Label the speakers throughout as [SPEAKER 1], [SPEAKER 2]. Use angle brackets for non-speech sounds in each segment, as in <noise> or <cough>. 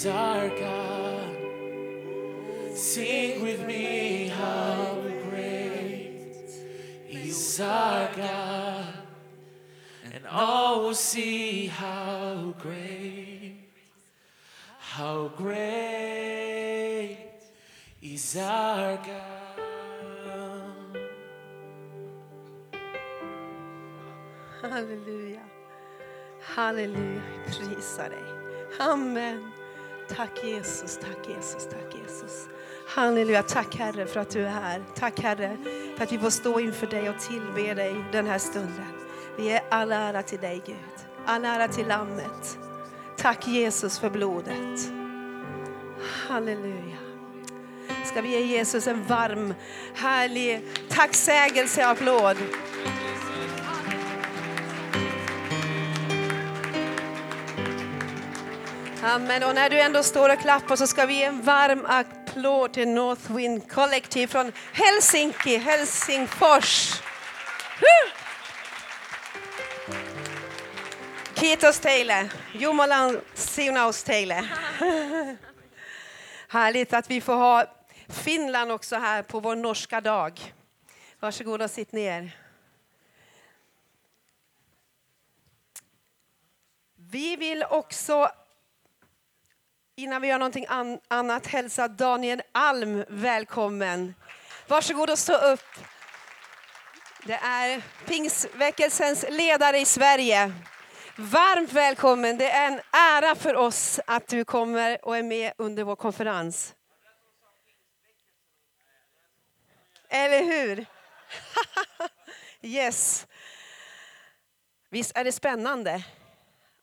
[SPEAKER 1] is our God. Sing with me how great is our God. And all will see how great, how great is our God.
[SPEAKER 2] Halleluja. Halleluja. Vi prisar dig. Amen. Tack Jesus, tack Jesus, tack Jesus. Halleluja. Tack Herre för att du är här. Tack Herre för att vi får stå inför dig och tillbe dig den här stunden. Vi ger all ära till dig Gud. All ära till Lammet. Tack Jesus för blodet. Halleluja. Ska vi ge Jesus en varm, härlig tacksägelseapplåd. Amen. Och när du ändå står och klappar så ska vi ge en varm applåd till Northwind Collective från Helsinki, Helsingfors. Kiitos teille. Jumalan siunaus teille. <laughs> Härligt att vi får ha Finland också här på vår norska dag. Varsågod och sitt ner. Vi vill också innan vi gör någonting an annat hälsa Daniel Alm välkommen. Varsågod och stå upp. Det är Pingsväckelsens ledare i Sverige. Varmt välkommen. Det är en ära för oss att du kommer och är med under vår konferens. Eller hur? <laughs> yes. Visst är det spännande?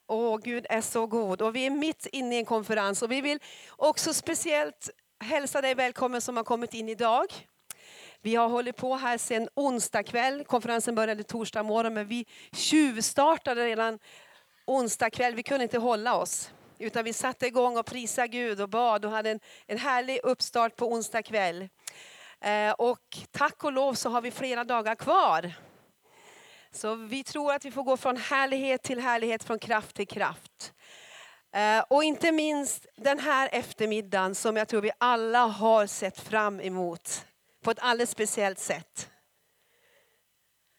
[SPEAKER 2] Åh, Gud är så god. Och vi är mitt inne i en konferens. Och vi vill också speciellt hälsa dig välkommen som har kommit in idag. Vi har hållit på här sedan onsdag kväll. Konferensen började torsdag morgon, men vi tjuvstartade redan onsdag kväll. Vi kunde inte hålla oss. Utan vi satte igång och prisade Gud och bad och hade en, en härlig uppstart på onsdag kväll. Eh, och tack och lov så har vi flera dagar kvar. Så vi tror att vi får gå från härlighet till härlighet, från kraft till kraft. Eh, och inte minst den här eftermiddagen som jag tror vi alla har sett fram emot på ett alldeles speciellt sätt.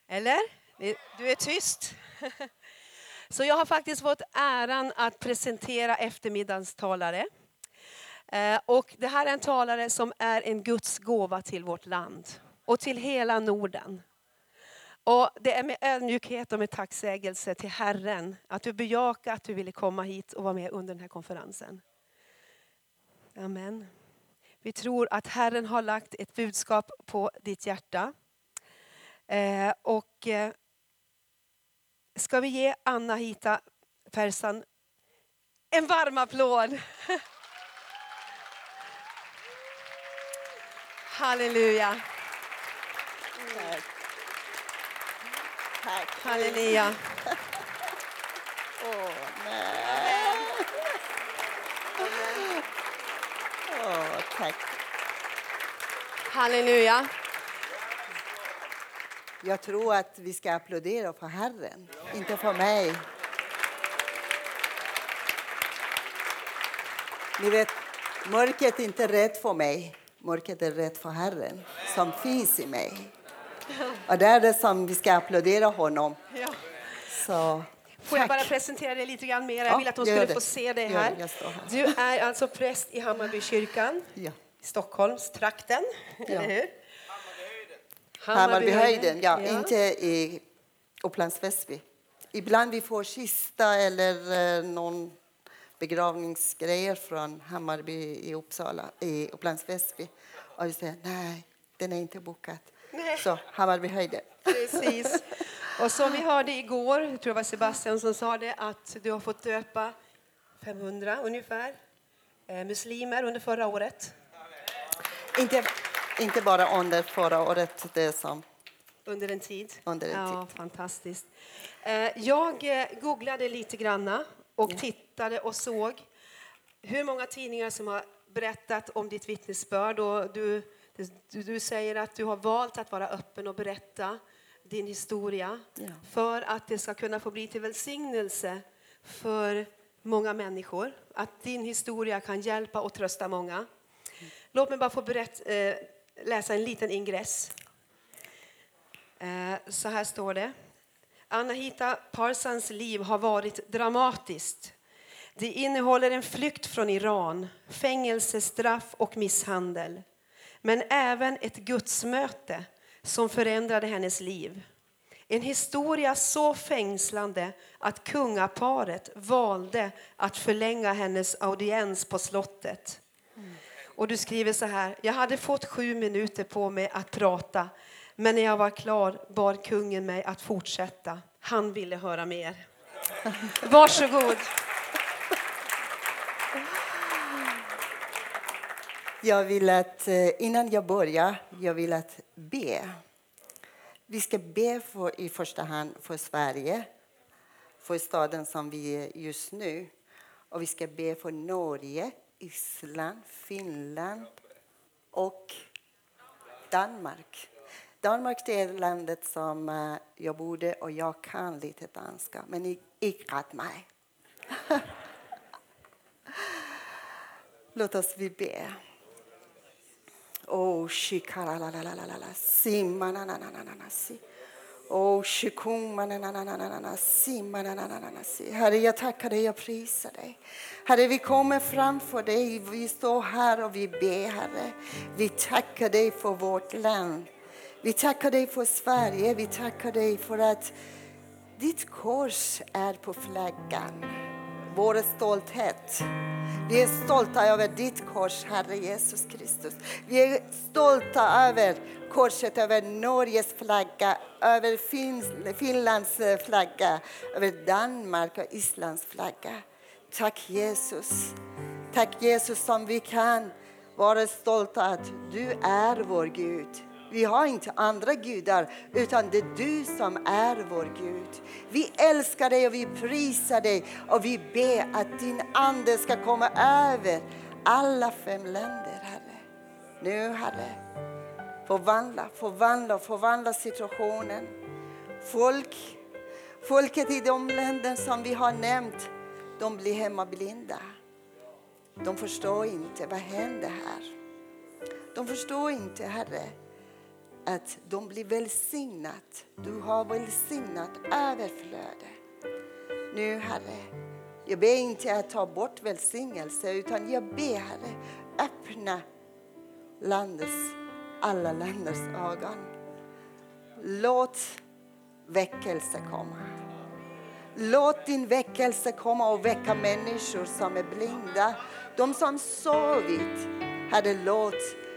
[SPEAKER 2] Eller? Du är tyst. <laughs> Så jag har faktiskt fått äran att presentera eftermiddagens talare. Eh, och det här är en talare som är en Guds gåva till vårt land och till hela Norden. Och det är med ödmjukhet och med tacksägelse till Herren att du bejakar att du ville komma hit och vara med under den här konferensen. Amen. Vi tror att Herren har lagt ett budskap på ditt hjärta. Eh, och eh, ska vi ge Anna Hita Persson en varm applåd? <laughs> Halleluja.
[SPEAKER 3] Tack.
[SPEAKER 2] Halleluja.
[SPEAKER 3] Åh, nej. Åh, tack.
[SPEAKER 2] Halleluja.
[SPEAKER 3] Jag tror att vi ska applådera för Herren, inte för mig. Ni vet, mörkret är inte rädd för mig. Mörkret är rädd för Herren som finns i mig. Och det är det som vi ska applådera honom.
[SPEAKER 2] Ja.
[SPEAKER 3] Så,
[SPEAKER 2] Får jag bara presentera dig lite grann mer?
[SPEAKER 3] Ja,
[SPEAKER 2] Jag vill att de skulle få se dig här. Du är alltså präst i Hammarbykyrkan
[SPEAKER 3] Ja.
[SPEAKER 2] i Stockholmstrakten, eller hur?
[SPEAKER 3] Hammarbyhöjden, ja, inte i Upplands Väsby. Ibland vi får kista eller eh, någon begravningsgrejer från Hammarby i Uppsala, i Upplands Väsby. Och vi säger nej, den är inte bokad.
[SPEAKER 2] Nej.
[SPEAKER 3] Så Hammarbyhöjden.
[SPEAKER 2] Precis. Och som vi hörde igår, jag tror det var Sebastian som sa det, att du har fått döpa 500 ungefär eh, muslimer under förra året.
[SPEAKER 3] Inte, inte bara under förra året, det som
[SPEAKER 2] Under en tid.
[SPEAKER 3] Under en
[SPEAKER 2] ja, Fantastiskt. Eh, Jag eh, googlade lite granna och tittade och såg hur många tidningar som har berättat om ditt vittnesbörd. Och du, du, säger att du har valt att vara öppen och berätta din historia
[SPEAKER 3] Ja.
[SPEAKER 2] för att det ska kunna få bli till välsignelse för många människor, att din historia kan hjälpa och trösta många. Låt mig bara få berätt, eh, läsa en liten ingress. Eh, så här står det. Anahita Parsans liv har varit dramatiskt. Det innehåller en flykt från Iran, fängelsestraff och misshandel. Men även ett gudsmöte som förändrade hennes liv. En historia så fängslande att kungaparet valde att förlänga hennes audiens på slottet. Och du skriver så här, jag hade fått sju minuter på mig att prata men när jag var klar bad kungen mig att fortsätta. Han ville höra mer. <laughs> Varsågod.
[SPEAKER 3] Jag vill att, eh, innan jag börjar, jag vill att be. Vi ska be för, i första hand för Sverige, för staden som vi är just nu. Och vi ska be för Norge, Island, Finland och Danmark. Danmark är landet som eh, jag bodde och jag kan lite danska, men inte mig. <laughs> Låt oss vi be. Oh, shikaralalalala, simmanananananasi. Oh, shikummanananananasi. Herre, jag tackar dig, jag prisar dig. Herre, vi kommer framför dig, vi står här och vi ber, Herre. Vi tackar dig för vårt land. Vi tackar dig för Sverige, vi tackar dig för att ditt kors är på flaggan, vår stolthet. Vi är stolta över ditt kors, Herre Jesus Kristus. Vi är stolta över korset, över Norges flagga, över Finlands flagga, över Danmark och Islands flagga. Tack Jesus. Tack Jesus som vi kan vara stolta att du är vår Gud. Vi har inte andra gudar, utan det är du som är vår Gud. Vi älskar dig och vi prisar dig och vi ber att din Ande ska komma över alla fem länder, Herre. Nu, Herre, förvandla, förvandla, förvandla situationen. Folk, folket i de länder som vi har nämnt, de blir hemmablinda. De förstår inte vad händer här. De förstår inte, Herre, att de blir välsignat. Du har välsignat överflöde. Nu, Herre, jag ber inte att ta bort välsignelse utan jag ber, Herre, öppna landets, alla länders ögon. Låt väckelse komma. Låt din väckelse komma och väcka människor som är blinda. De som sovit. Herre, låt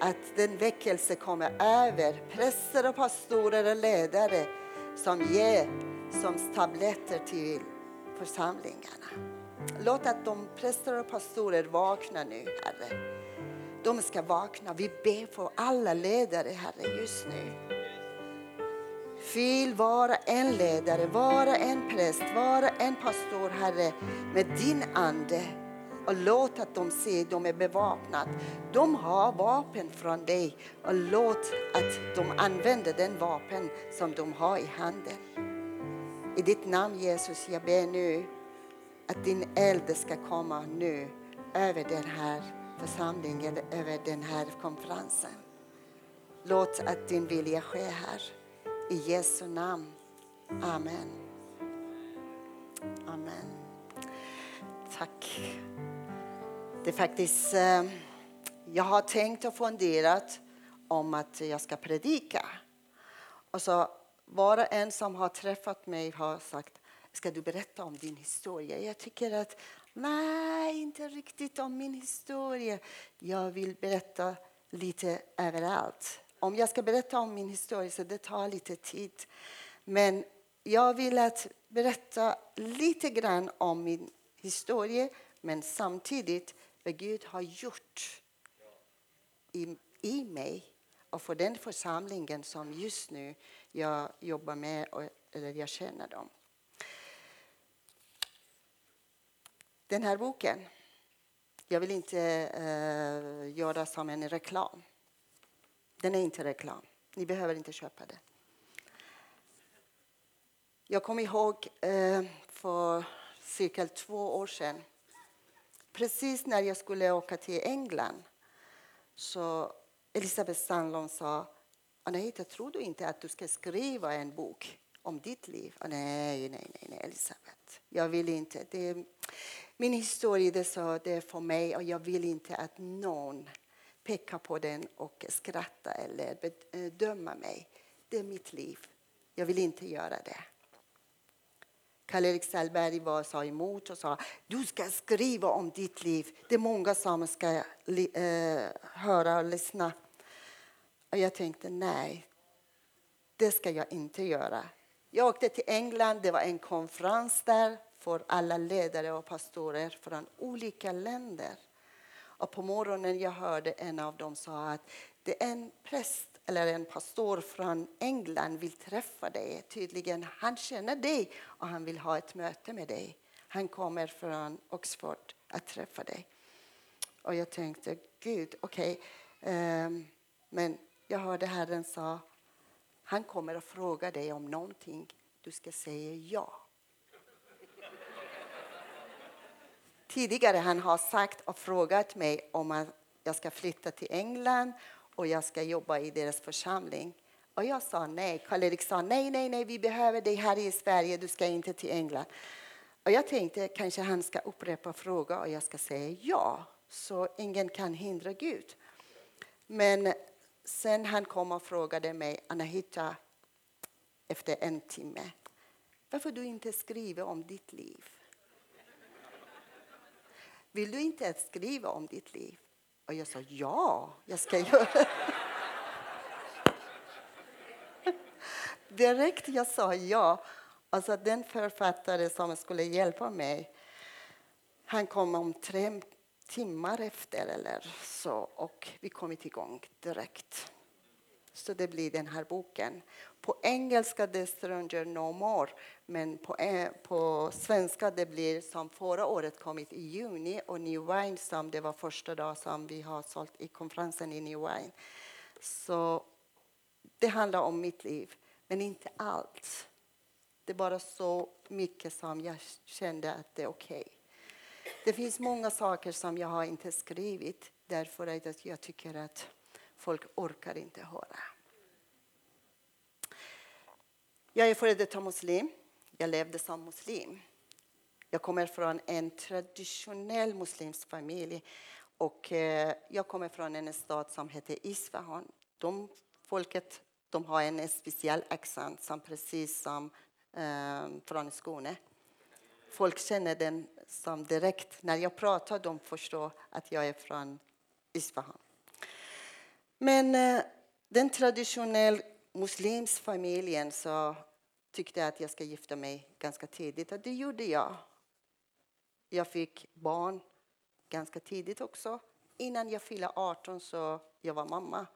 [SPEAKER 3] att den väckelse kommer över präster och pastorer och ledare som ger som tabletter till församlingarna. Låt att de präster och pastorer vakna nu, Herre. De ska vakna. Vi ber för alla ledare, Herre, just nu. Fyll vara en ledare, vara en präst, vara en pastor, Herre, med din Ande och låt att de se att de är bevapnade. De har vapen från dig och låt att de använder den vapen som de har i handen. I ditt namn Jesus, jag ber nu att din eld ska komma nu över den här församlingen, över den här konferensen. Låt att din vilja ske här. I Jesu namn. Amen. Amen. Tack. Det är faktiskt, eh, jag har tänkt och funderat om att jag ska predika. Och så var och en som har träffat mig har sagt, ska du berätta om din historia? Jag tycker att, nej, inte riktigt om min historia. Jag vill berätta lite överallt. Om jag ska berätta om min historia så det tar lite tid. Men jag vill att berätta lite grann om min historia men samtidigt vad Gud har gjort i, i mig och för den församlingen som just nu jag jobbar med och, eller jag känner dem. Den här boken, jag vill inte uh, göra som en reklam. Den är inte reklam. Ni behöver inte köpa den. Jag kommer ihåg uh, för cirka två år sedan. Precis när jag skulle åka till England så Elisabeth Sandlund sa Anahita, tror du inte att du ska skriva en bok om ditt liv? Och nej, nej, nej, nej, Elisabeth. Jag vill inte. Det är, min historia det så, det är för mig och jag vill inte att någon pekar på den och skrattar eller bedömer eh, mig. Det är mitt liv. Jag vill inte göra det. Karl-Erik Sellberg var, sa emot och sa du ska skriva om ditt liv. Det är många som ska eh, höra och lyssna. Och jag tänkte nej, det ska jag inte göra. Jag åkte till England, det var en konferens där för alla ledare och pastorer från olika länder. Och på morgonen jag hörde en av dem säga att det är en präst eller en pastor från England vill träffa dig. Tydligen, han känner dig och han vill ha ett möte med dig. Han kommer från Oxford att träffa dig. Och jag tänkte, Gud, okej. Okay. Um, men jag hörde Herren sa, han kommer att fråga dig om någonting. Du ska säga ja. Tidigare han har sagt och frågat mig om jag ska flytta till England och jag ska jobba i deras församling. Och jag sa nej. Karl-Erik sa nej, nej, nej, vi behöver dig här i Sverige, du ska inte till England. Och jag tänkte kanske han ska upprepa frågan och jag ska säga ja, så ingen kan hindra Gud. Men sen han kom och frågade mig, Anahita, efter en timme, varför du inte skriver om ditt liv? Vill du inte skriva om ditt liv? Och jag sa ja, jag ska göra <laughs> det. Direkt jag sa ja. Alltså den författare som skulle hjälpa mig, han kom om tre timmar efter eller så och vi kom igång direkt. Så det blir den här boken. På engelska det Stranger No More, men på, på svenska det blir som förra året kommit i juni och New Wine som det var första dag som vi har sålt i konferensen i New Wine. Så det handlar om mitt liv, men inte allt. Det är bara så mycket som jag kände att det är okej. Okay. Det finns många saker som jag har inte skrivit därför att jag tycker att folk orkar inte höra. Jag är före detta muslim. Jag levde som muslim. Jag kommer från en traditionell muslimsk familj. Och eh, jag kommer från en stad som heter Isfahan. De folket de har en speciell accent, som precis som eh, från Skåne. Folk känner den som direkt. När jag pratar de förstår att jag är från Isfahan. Men eh, den traditionella muslimska familjen så tyckte att jag ska gifta mig ganska tidigt. Och det gjorde jag. Jag fick barn ganska tidigt också. Innan jag fyllde 18 så jag var mamma.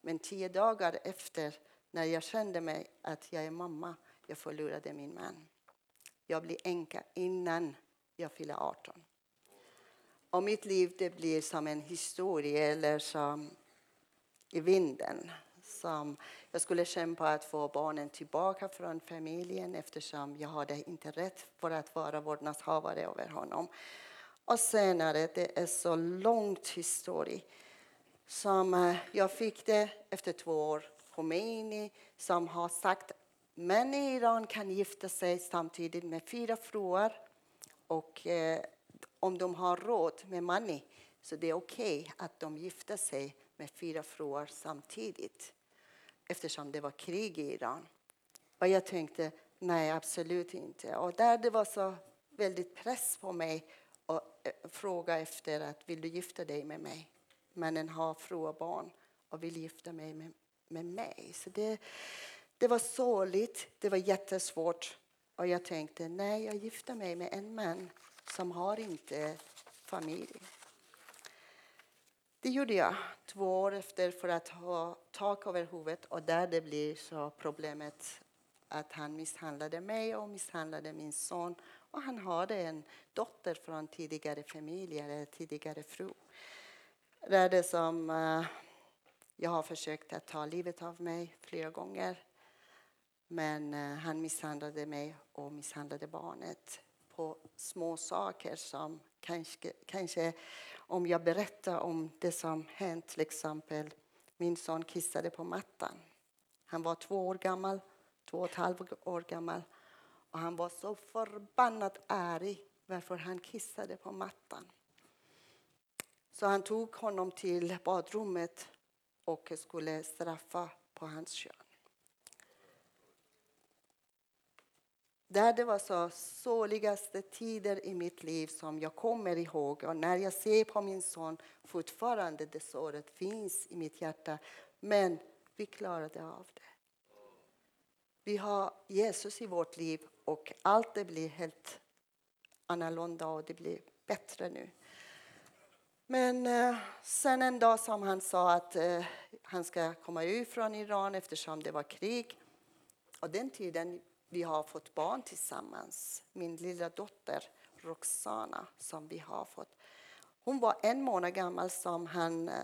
[SPEAKER 3] Men tio dagar efter, när jag kände mig att jag är mamma, jag förlorade min man. Jag blev änka innan jag fyllde 18. Och mitt liv det blir som en historia eller som i vinden. Som jag skulle kämpa att få barnen tillbaka från familjen eftersom jag hade inte rätt för att vara vårdnadshavare över honom. Och senare, det är så långt historia, som eh, jag fick det efter två år. Khomeini som har sagt män i Iran kan gifta sig samtidigt med fyra fruar och eh, om de har råd med money så det är okej okay att de gifter sig med fyra fruar samtidigt eftersom det var krig i Iran. Och jag tänkte, nej absolut inte. Och där det var så väldigt press på mig att eh, fråga efter att vill du gifta dig med mig? Männen har fru och barn och vill gifta mig med, med mig. Så det, det var sorgligt, det var jättesvårt. Och jag tänkte, nej jag gifter mig med en man som har inte familj. Det gjorde jag två år efter för att ha tak över huvudet och där det blir så problemet att han misshandlade mig och misshandlade min son. Och han hade en dotter från tidigare familj, eller tidigare fru. Där det som uh, jag har försökt att ta livet av mig flera gånger. Men uh, han misshandlade mig och misshandlade barnet på små saker som kanske, kanske om jag berättar om det som hänt, till exempel min son kissade på mattan. Han var två år gammal, två och ett halvt år gammal och han var så förbannat arg varför han kissade på mattan. Så han tog honom till badrummet och skulle straffa på hans kön. Där det var så såligaste tider i mitt liv som jag kommer ihåg. Och när jag ser på min son, fortfarande det såret finns i mitt hjärta. Men vi klarade av det. Vi har Jesus i vårt liv och allt det blir helt annorlunda och det blir bättre nu. Men eh, sen en dag som han sa att eh, han ska komma ut från Iran eftersom det var krig. Och den tiden vi har fått barn tillsammans. Min lilla dotter Roxana som vi har fått. Hon var en månad gammal som han eh,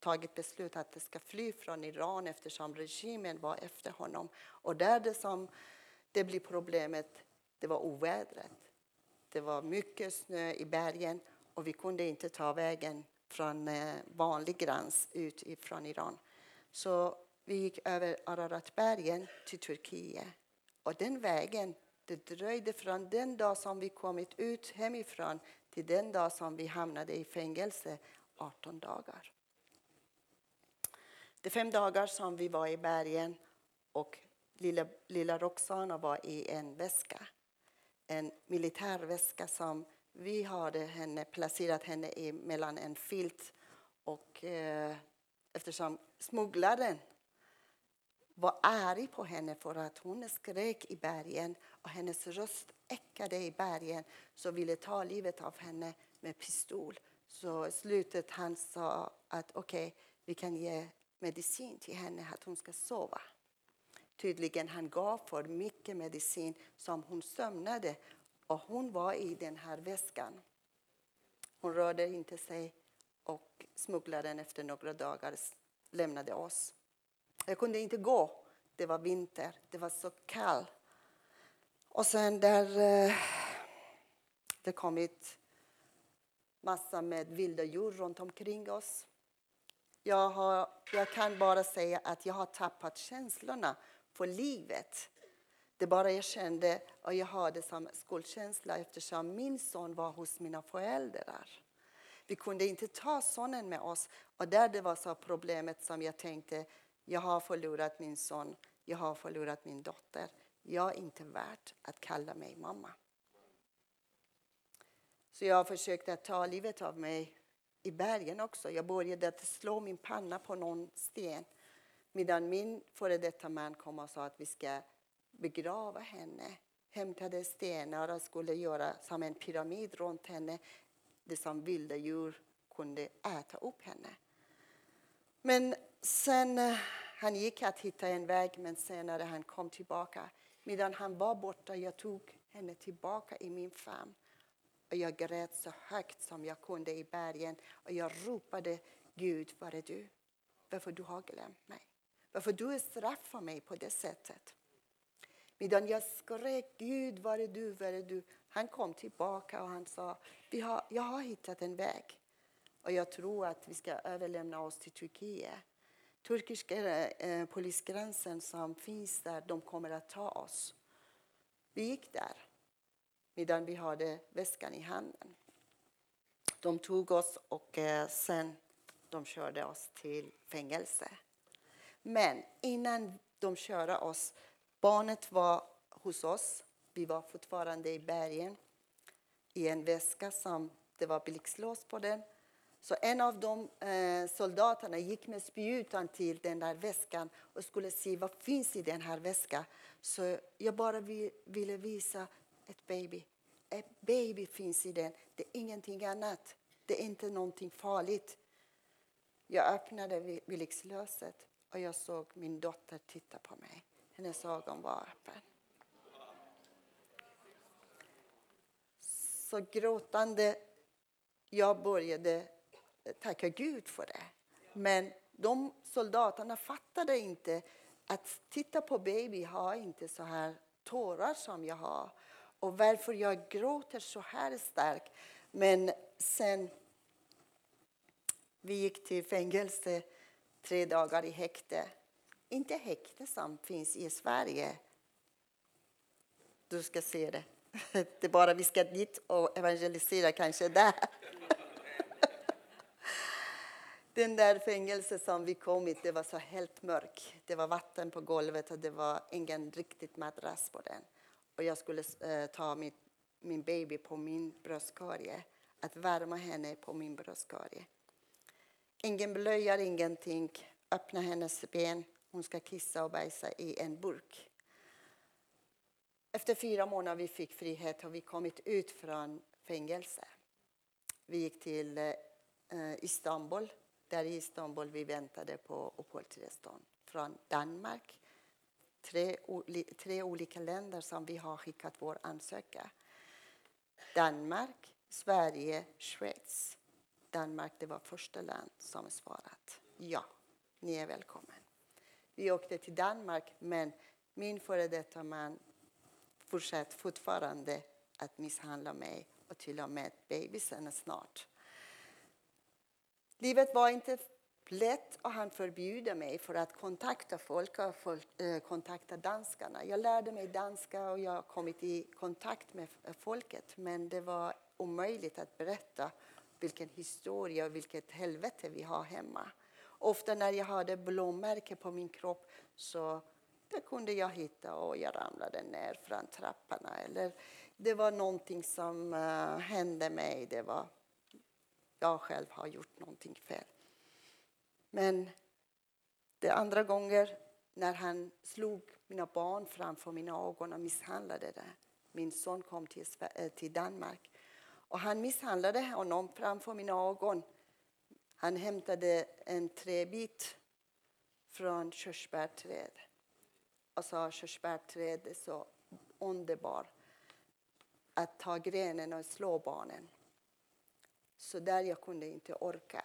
[SPEAKER 3] tagit beslut att det ska fly från Iran eftersom regimen var efter honom. Och där det som det blir problemet, det var ovädret. Det var mycket snö i bergen och vi kunde inte ta vägen från eh, vanlig gräns ut från Iran. Så vi gick över Araratbergen till Turkiet. Och den vägen, det dröjde från den dag som vi kommit ut hemifrån till den dag som vi hamnade i fängelse, 18 dagar. De fem dagar som vi var i bergen och lilla, lilla Roxana var i en väska. En militärväska som vi hade henne, placerat henne i mellan en filt och eh, eftersom smugglaren var arg på henne för att hon skrek i bergen och hennes röst ekade i bergen så ville ta livet av henne med pistol. Så i slutet han sa att okej, okay, vi kan ge medicin till henne att hon ska sova. Tydligen han gav för mycket medicin som hon sömnade och hon var i den här väskan. Hon rörde inte sig och smugglaren efter några dagar lämnade oss. Jag kunde inte gå. Det var vinter. Det var så kallt. Och sen där eh, det kommit massa med vilda djur runt omkring oss. Jag, har, jag kan bara säga att jag har tappat känslorna för livet. Det bara jag kände och jag hade som skuldkänsla eftersom min son var hos mina föräldrar. Vi kunde inte ta sonen med oss. Och där det var så problemet som jag tänkte, jag har förlorat min son, jag har förlorat min dotter. Jag är inte värd att kalla mig mamma. Så jag försökte ta livet av mig i bergen också. Jag började att slå min panna på någon sten medan min före detta man kom och sa att vi ska begrava henne. Hämtade stenar och skulle göra som en pyramid runt henne. Det som vilda djur kunde äta upp henne. Men sen eh, han gick att hitta en väg, men senare han kom tillbaka. Medan han var borta jag tog henne tillbaka i min famn. Och jag grät så högt som jag kunde i bergen och jag ropade Gud, var är du? Varför du har glömt mig? Varför du straffar mig på det sättet? Medan jag skrek Gud, var är du, var är du? Han kom tillbaka och han sa, Vi har, jag har hittat en väg. Och jag tror att vi ska överlämna oss till Turkiet. Turkiska eh, polisgränsen som finns där, de kommer att ta oss. Vi gick där medan vi hade väskan i handen. De tog oss och eh, sen de körde oss till fängelse. Men innan de körde oss, barnet var hos oss. Vi var fortfarande i bergen i en väska som det var blixtlås på den. Så en av de eh, soldaterna gick med spjutan till den där väskan och skulle se vad finns i den här väskan. Så jag bara ville visa ett baby. Ett baby finns i den. Det är ingenting annat. Det är inte någonting farligt. Jag öppnade blixtlåset och jag såg min dotter titta på mig. Hennes ögon var öppna. Så gråtande jag började tacka Gud för det. Men de soldaterna fattade inte att titta på baby har inte så här tårar som jag har. Och varför jag gråter så här starkt. Men sen vi gick till fängelse tre dagar i häkte. Inte häkte som finns i Sverige. Du ska se det. <laughs> Det är bara vi ska dit och evangelisera kanske där. Den där fängelset som vi kom i, det var så helt mörkt. Det var vatten på golvet och det var ingen riktigt madrass på den. Och jag skulle eh, ta min, min baby på min bröstkorg, att värma henne på min bröstkorg. Ingen blöja, ingenting. Öppna hennes ben. Hon ska kissa och bajsa i en burk. Efter fyra månader vi fick frihet har vi kommit ut från fängelse. Vi gick till eh, Istanbul. Där i Istanbul vi väntade på uppehållstillstånd från Danmark. Tre, tre olika länder som vi har skickat vår ansökan. Danmark, Sverige, Schweiz. Danmark det var första land som svarat ja, ni är välkommen. Vi åkte till Danmark, men min före detta man fortsatte fortfarande att misshandla mig och till och med bebisen snart. Livet var inte lätt och han förbjuder mig för att kontakta folk och folk, eh, kontakta danskarna. Jag lärde mig danska och jag har kommit i kontakt med eh, folket men det var omöjligt att berätta vilken historia och vilket helvete vi har hemma. Ofta när jag hade blåmärken på min kropp så det kunde jag hitta och jag ramlade ner från trapporna. Eller det var någonting som uh, hände mig. Det var, jag själv har gjort någonting fel. Men det andra gånger när han slog mina barn framför mina ögon och misshandlade det. Min son kom till, eh, till Danmark och han misshandlade honom framför mina ögon. Han hämtade en träbit från körsbärträd och sa körsbärträd är så underbart att ta grenen och slå barnen. Så där jag kunde inte orka.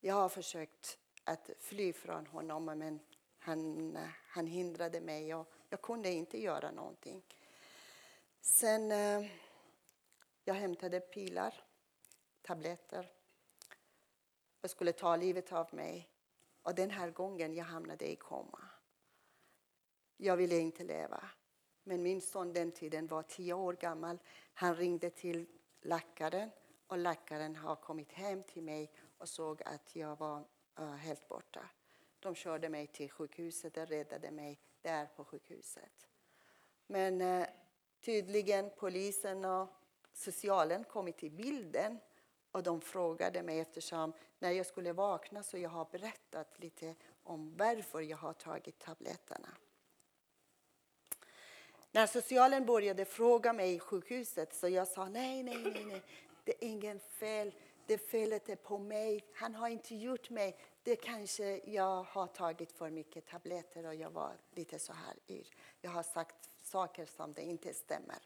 [SPEAKER 3] Jag har försökt att fly från honom men han, han hindrade mig och jag kunde inte göra någonting. Sen eh, jag hämtade pilar, tabletter. Jag skulle ta livet av mig. Och den här gången jag hamnade i koma. Jag ville inte leva. Men min son den tiden var tio år gammal. Han ringde till läkaren och läkaren har kommit hem till mig och såg att jag var uh, helt borta. De körde mig till sjukhuset och räddade mig där på sjukhuset. Men uh, tydligen polisen och socialen kommit till bilden och de frågade mig eftersom när jag skulle vakna så jag har berättat lite om varför jag har tagit tabletterna. När socialen började fråga mig i sjukhuset så jag sa nej, nej, nej, nej det är ingen fel. Det felet är på mig. Han har inte gjort mig. Det kanske jag har tagit för mycket tabletter och jag var lite så här yr. Jag har sagt saker som det inte stämmer.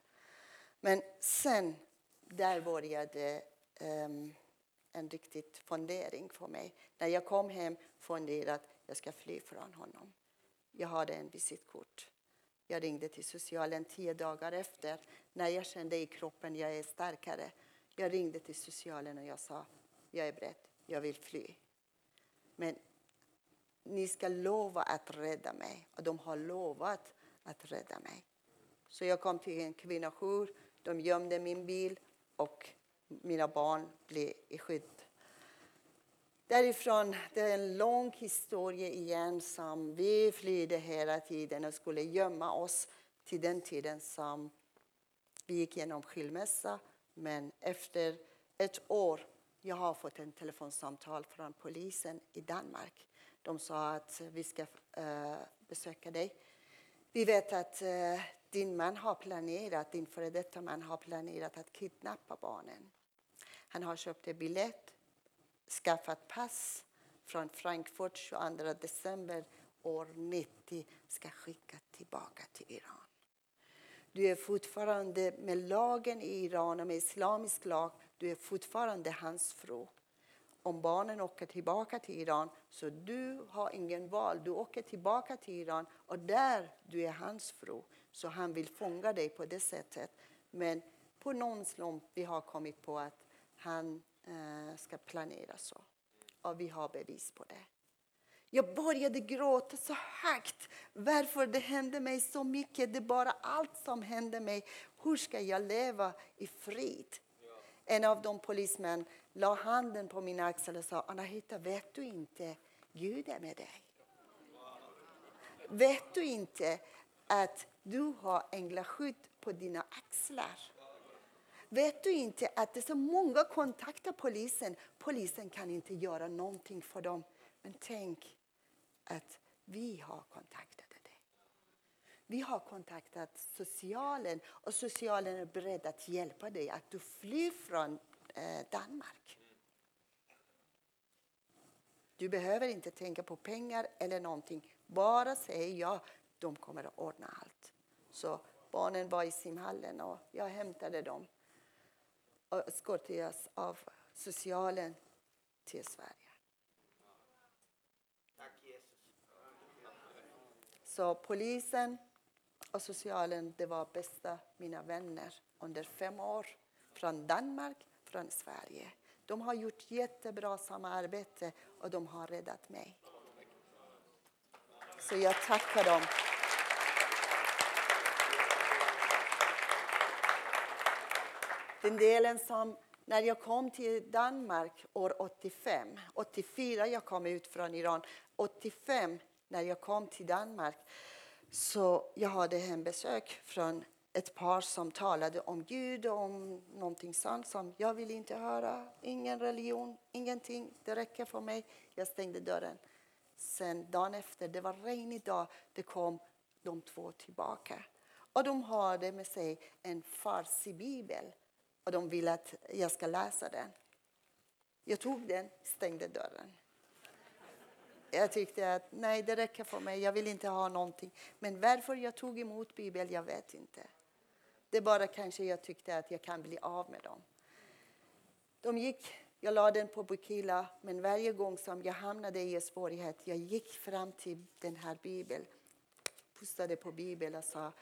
[SPEAKER 3] Men sen där började um, en riktig fundering för mig. När jag kom hem funderade att jag ska fly från honom. Jag hade en visitkort. Jag ringde till socialen tio dagar efter. När jag kände i kroppen att jag är starkare. Jag ringde till socialen och jag sa jag är beredd, jag vill fly. Men ni ska lova att rädda mig. Och de har lovat att rädda mig. Så jag kom till en kvinnojour. De gömde min bil och mina barn blev i skydd. Därifrån, det är en lång historia igen som vi flydde hela tiden och skulle gömma oss till den tiden som vi gick igenom skilmässa. Men efter ett år jag har fått ett telefonsamtal från polisen i Danmark. De sa att vi ska uh, besöka dig. Vi vet att uh, din man har planerat, din före detta man har planerat att kidnappa barnen. Han har köpt en biljett, skaffat pass från Frankfurt 22 december år 90 ska skicka tillbaka till Iran. Du är fortfarande med lagen i Iran och med islamisk lag, du är fortfarande hans fru. Om barnen åker tillbaka till Iran så du har ingen val. Du åker tillbaka till Iran och där du är hans fru. Så han vill fånga dig på det sättet. Men på någon slump vi har kommit på att han eh, ska planera så. Och vi har bevis på det. Jag började gråta så högt. Varför det hände mig så mycket. Det är bara allt som hände mig. Hur ska jag leva i frid? En av de polismän la handen på min axel och sa Anahita, vet du inte Gud är med dig? Vet du inte att du har änglaskydd på dina axlar? Vet du inte att det är så många kontaktar polisen. Polisen kan inte göra någonting för dem. Men tänk att vi har kontaktat dig. Vi har kontaktat socialen och socialen är beredd att hjälpa dig att du flyr från eh, Danmark. Du behöver inte tänka på pengar eller någonting. Bara säg ja, de kommer att ordna allt. Så barnen var i simhallen och jag hämtade dem och eskorterades av socialen till Sverige. Så polisen och socialen det var bästa mina vänner under fem år. Från Danmark, från Sverige. De har gjort jättebra samarbete och de har räddat mig. Så jag tackar dem. Den delen som när jag kom till Danmark år 85, 84 jag kom ut från Iran, 85 när jag kom till Danmark så jag hade hembesök från ett par som talade om Gud och om någonting sånt som jag vill inte höra. Ingen religion, ingenting. Det räcker för mig. Jag stängde dörren. Sen dagen efter, det var regnig dag, det kom de två tillbaka. Och de hade med sig en farsi-bibel och de ville att jag ska läsa den. Jag tog den, stängde dörren. Jag tyckte att nej, det räcker för mig. Jag vill inte ha någonting. Men varför jag tog emot Bibeln, jag vet inte. Det är bara kanske jag tyckte att jag kan bli av med dem. De gick, jag la den på Bukila, men varje gång som jag hamnade i en svårighet, jag gick fram till den här Bibeln, pustade på Bibeln och sa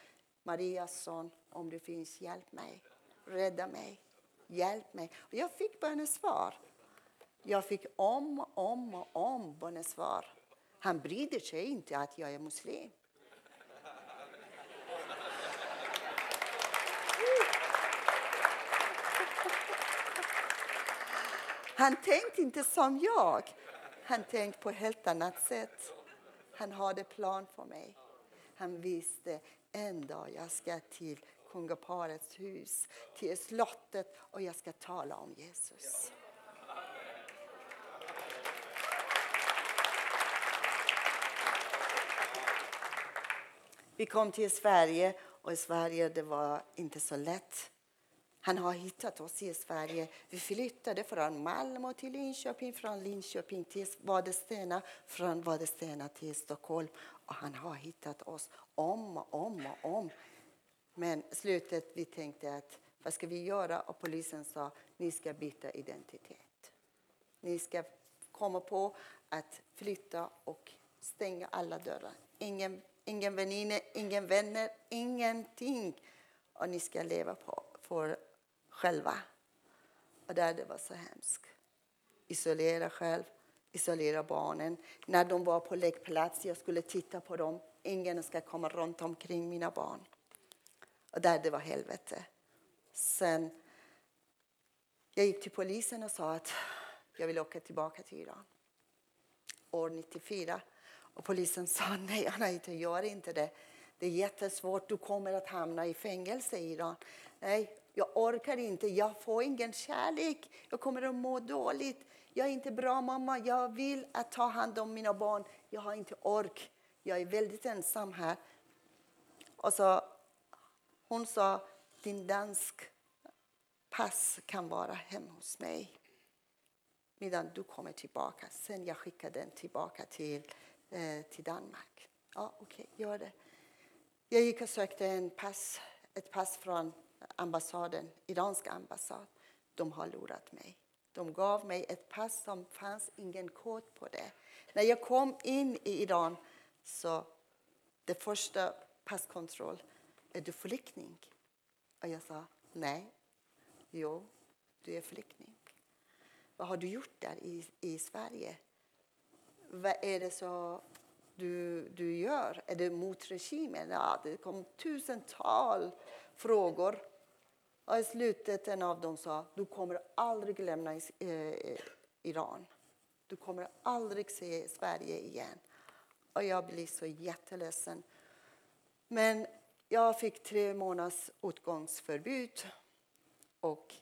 [SPEAKER 3] Marias son, om du finns, hjälp mig, rädda mig, hjälp mig. Och jag fick bara svar. Jag fick om och om och om bönesvar. Han brydde sig inte att jag är muslim. Han tänkte inte som jag. Han tänkte på ett helt annat sätt. Han hade plan för mig. Han visste en dag jag ska till kungaparets hus, till slottet och jag ska tala om Jesus. Vi kom till Sverige och i Sverige det var inte så lätt. Han har hittat oss i Sverige. Vi flyttade från Malmö till Linköping, från Linköping till Vadstena, från Vadstena till Stockholm. Och han har hittat oss om och om och om. Men slutet vi tänkte att vad ska vi göra? Och polisen sa ni ska byta identitet. Ni ska komma på att flytta och stänga alla dörrar. Ingen, ingen väninna, ingen vänner, ingenting. Och ni ska leva på för själva. Och där det var så hemskt. Isolera själv, isolera barnen. När de var på lekplats, jag skulle titta på dem. Ingen ska komma runt omkring mina barn. Och där det var helvete. Sen jag gick till polisen och sa att jag vill åka tillbaka till Iran. År 94. Och polisen sa <laughs> nej, Anna, gör inte det. Det är jättesvårt, du kommer att hamna i fängelse i Iran. Nej, jag orkar inte, jag får ingen kärlek. Jag kommer att må dåligt. Jag är inte bra mamma, jag vill att ta hand om mina barn. Jag har inte ork. Jag är väldigt ensam här. Och så, hon sa, din dansk pass kan vara hemma hos mig medan du kommer tillbaka. Sen jag skickar den tillbaka till, eh, till Danmark. Ja, okej, okay, gör det. Jag gick och sökte en pass, ett pass från ambassaden, iranska ambassad. De har lurat mig. De gav mig ett pass som fanns ingen kod på det. När jag kom in i Iran så det första passkontroll är du flykting? Och jag sa, nej. Jo, du är flykting. Vad har du gjort där i, i Sverige? Vad är det så du, du gör? Är det mot regimen? Ja, det kom tusentals frågor. Och i slutet en av dem sa, du kommer aldrig lämna eh, eh, Iran. Du kommer aldrig se Sverige igen. Och jag blev så jätteledsen. Men jag fick tre månaders utgångsförbud och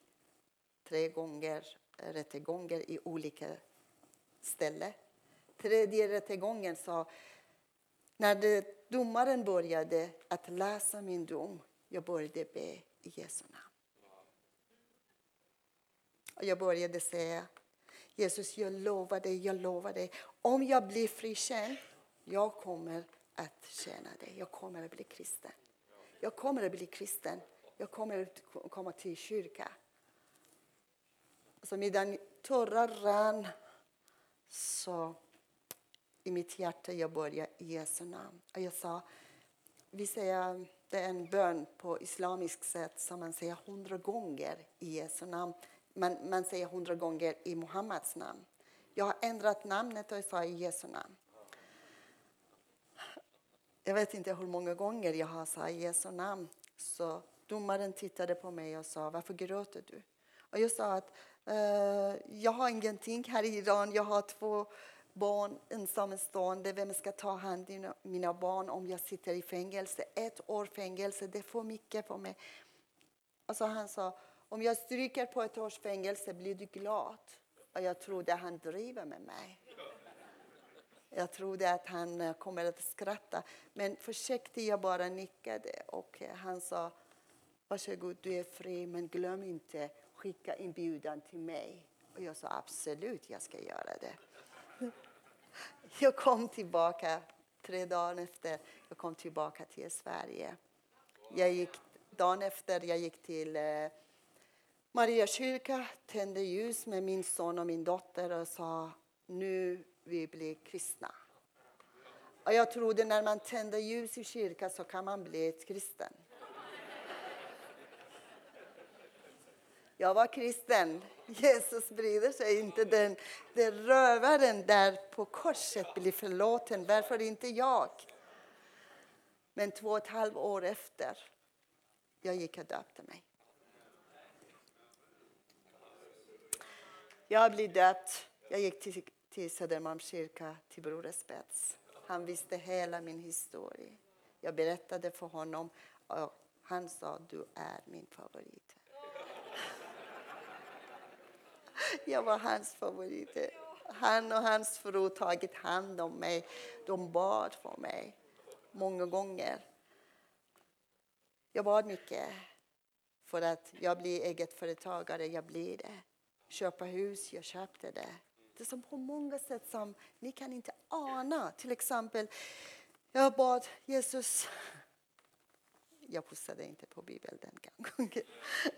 [SPEAKER 3] tre gånger rättegångar i olika ställen. Tredje rättegången sa när det, domaren började att läsa min dom, jag började be i Jesu namn. Och jag började säga Jesus, jag lovar dig, jag lovar dig. Om jag blir frikänd, jag kommer att tjäna dig. Jag kommer att bli kristen. Jag kommer att bli kristen. Jag kommer att komma till kyrkan. Så medan tårar rann så i mitt hjärta jag började i Jesu namn. Och jag sa, vi säger, det är en bön på islamiskt sätt som man säger hundra gånger i Jesu namn. Man, man säger hundra gånger i Muhammeds namn. Jag har ändrat namnet och jag sa i Jesu namn. Jag vet inte hur många gånger jag har sagt Jesu namn. Så domaren tittade på mig och sa, varför gråter du? Och jag sa att eh, jag har ingenting här i Iran. Jag har två barn ensamstående. Vem ska ta hand om mina barn om jag sitter i fängelse? Ett år fängelse, det är för mycket för mig. Alltså han sa, om jag stryker på ett års fängelse blir du glad. Och jag trodde han driver med mig. Jag trodde att han eh, kommer att skratta. Men försökte jag bara nickade och eh, han sa Varsågod, du är fri, men glöm inte skicka inbjudan till mig. Och jag sa absolut, jag ska göra det. <laughs> Jag kom tillbaka tre dagar efter. Jag kom tillbaka till Sverige. Jag gick, dagen efter jag gick till eh, Maria kyrka, tände ljus med min son och min dotter och sa nu vi blir kristna. Och jag trodde när man tänder ljus i kyrkan så kan man bli ett kristen. Jag var kristen. Jesus bryr sig inte. Den, den rövaren där på korset blir förlåten. Varför inte jag? Men två och ett halvt år efter, jag gick och döpte mig. Jag blev döpt. Jag gick till, till Södermalms kyrka, till Broder Spets. Han visste hela min historia. Jag berättade för honom och han sa du är min favorit. Jag var hans favorit. Han och hans fru tagit hand om mig. De bad för mig många gånger. Jag bad mycket för att jag blir egetföretagare. Jag blir det. Köpa hus, jag köpte det. Det är som på många sätt som ni kan inte ana. Till exempel, jag bad Jesus jag pussade inte på Bibeln den gången.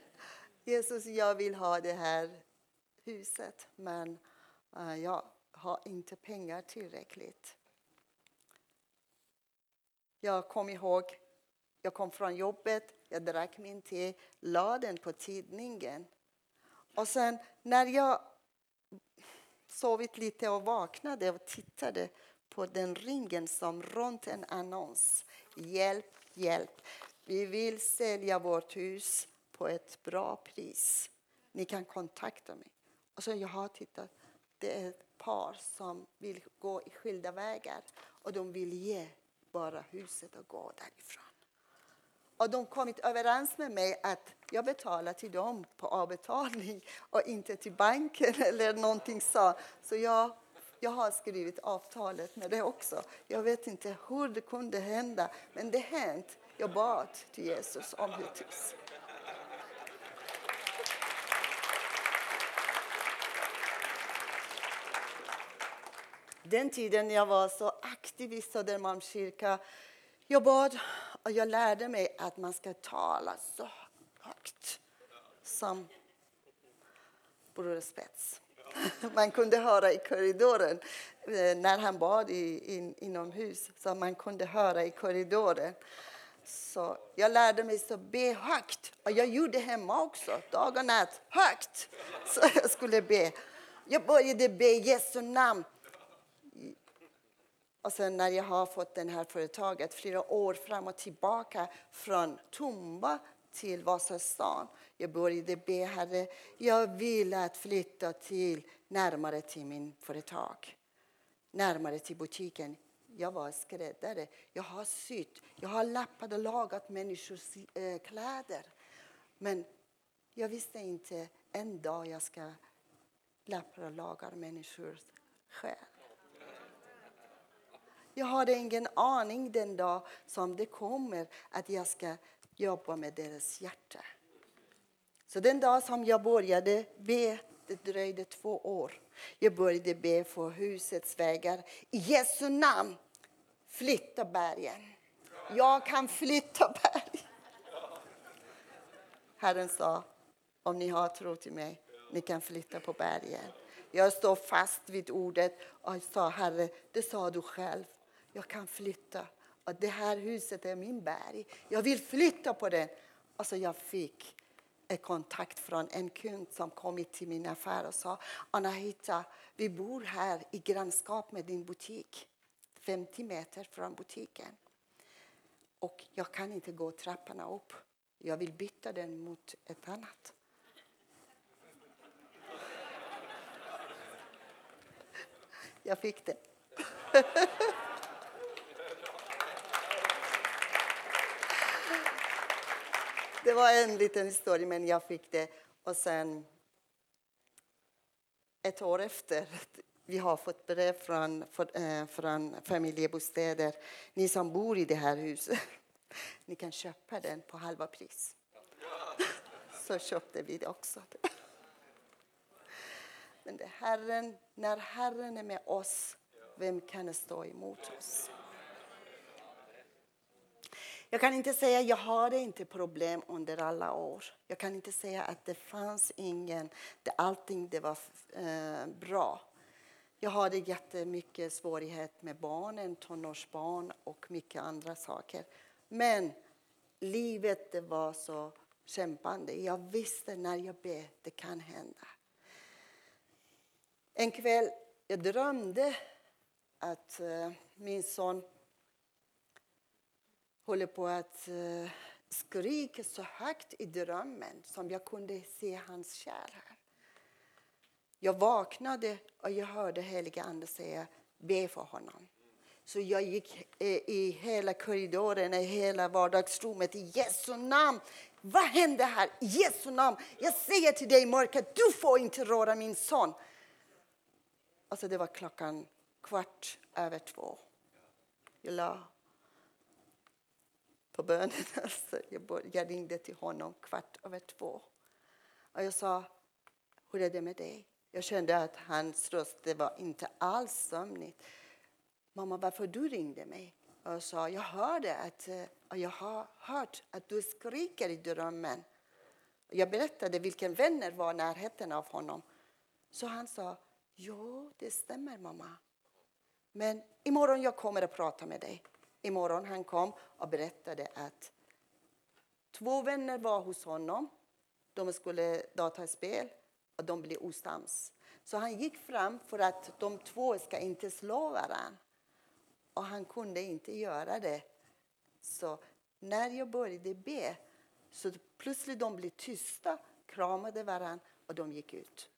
[SPEAKER 3] <laughs> Jesus, jag vill ha det här huset men eh, jag har inte pengar tillräckligt. Jag kom ihåg, jag kom från jobbet, jag drack min te, la den på tidningen. Och sen när jag sovit lite och vaknade och tittade på den ringen som runt en annons. Hjälp, hjälp. Vi vill sälja vårt hus på ett bra pris. Ni kan kontakta mig. Och så jag har tittat. Det är ett par som vill gå i skilda vägar och de vill ge bara huset och gå därifrån. Och de kommit överens med mig att jag betalar till dem på avbetalning och inte till banken <laughs> eller någonting så. Så jag, jag har skrivit avtalet med det också. Jag vet inte hur det kunde hända, men det hänt. Jag bad till Jesus om ett Den tiden jag var så aktiv i Södermalms kyrka, jag bad och jag lärde mig att man ska tala så högt som Bror Spets. <laughs> Man kunde höra i korridoren eh, när han bad i, in, inomhus. Så man kunde höra i korridoren. Så jag lärde mig att be högt. Och jag gjorde hemma också, dag och natt. Högt! <laughs> Så jag skulle be. Jag började be i Jesu namn. Och sen när jag har fått det här företaget flera år fram och tillbaka från Tumba till Vasastan. Jag började be Herre, jag vill att flytta till närmare till min företag. Närmare till butiken. Jag var skräddare. Jag har sytt. Jag har lappat och lagat människors eh, kläder. Men jag visste inte en dag jag ska lappa och laga människors själ. Jag hade ingen aning den dag som det kommer att jag ska jobba med deras hjärta. Så den dag som jag började be, det dröjde två år. Jag började be för husets vägar. I Jesu namn, flytta bergen. Jag kan flytta bergen. Herren sa, om ni har tro till mig, ni kan flytta på bergen. Jag står fast vid ordet och sa, Herre, det sa du själv. Jag kan flytta. Och det här huset är min berg. Jag vill flytta på den. Alltså jag fick en kontakt från en kund som kom till min affär och sa Anahita, vi bor här i grannskap med din butik. 50 meter från butiken. Och jag kan inte gå trapporna upp. Jag vill byta den mot ett annat. Jag fick det. <laughs> Det var en liten historia, men jag fick det. Och sen ett år efter, vi har fått brev från, eh, från familjebostäder. Ni som bor i det här huset, <laughs> ni kan köpa den på halva pris. <laughs> Så köpte vi det också. Men det Herren, när Herren är med oss, vem kan stå emot oss? Jag kan inte säga att jag hade inte problem under alla år. Jag kan inte säga att det fanns ingen, det, allting det var eh, bra. Jag hade jättemycket svårighet med barnen, tonårsbarn och mycket andra saker. Men livet det var så kämpande. Jag visste när jag ber, det kan hända. En kväll jag drömde att eh, min son håller på att eh, skrika så högt i drömmen som jag kunde se hans kärl här. Jag vaknade och jag hörde heliga Ande säga be för honom. Så jag gick eh, i hela korridoren, i hela vardagsrummet i Jesu namn. Vad händer här? I Jesu namn. Jag säger till dig mörkret, du får inte röra min son. Alltså det var klockan kvart över två. Jag la på bönen. <laughs> Alltså jag, ringde till honom kvart över två. Och jag sa, hur är det med dig? Jag kände att hans röst det var inte alls sömnigt. Mamma, varför du ringde mig? Och jag sa, jag hörde att, eh, och jag har hört att du skriker i drömmen. Jag berättade vilken vänner var i närheten av honom. Så han sa, Jo, det stämmer mamma. Men imorgon jag kommer att prata med dig. Imorgon han kom och berättade att två vänner var hos honom. De skulle dataspel och de blev osams. Så han gick fram för att de två ska inte slå varandra. Och han kunde inte göra det. Så när jag började be så plötsligt de blev tysta, kramade varandra och de gick ut.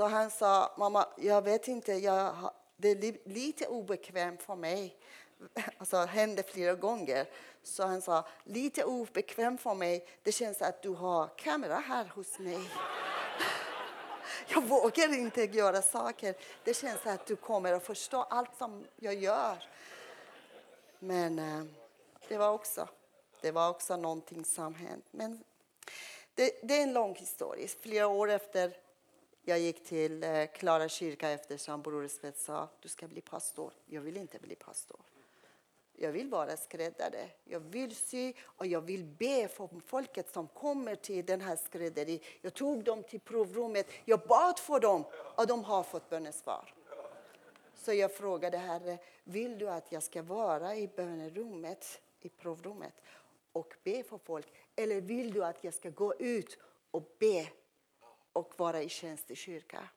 [SPEAKER 3] Så han sa, mamma, jag vet inte, jag, det är lite obekvämt för mig. <laughs> Alltså, det hände flera gånger. Så han sa, lite obekvämt för mig, det känns att du har kamera här hos mig. <laughs> Jag vågar inte göra saker. Det känns att du kommer att förstå allt som jag gör. Men eh, det var också, det var också någonting som hände. Men det, det är en lång historia. Flera år efter jag gick till eh, Klara kyrka eftersom Bror Spets sa du ska bli pastor. Jag vill inte bli pastor. Jag vill vara skräddare. Jag vill sy och jag vill be för folket som kommer till den här skrädderi. Jag tog dem till provrummet. Jag bad för dem och de har fått bönesvar. Så jag frågade Herre, vill du att jag ska vara i bönerummet, i provrummet och be för folk? Eller vill du att jag ska gå ut och be och vara i tjänst i kyrkan?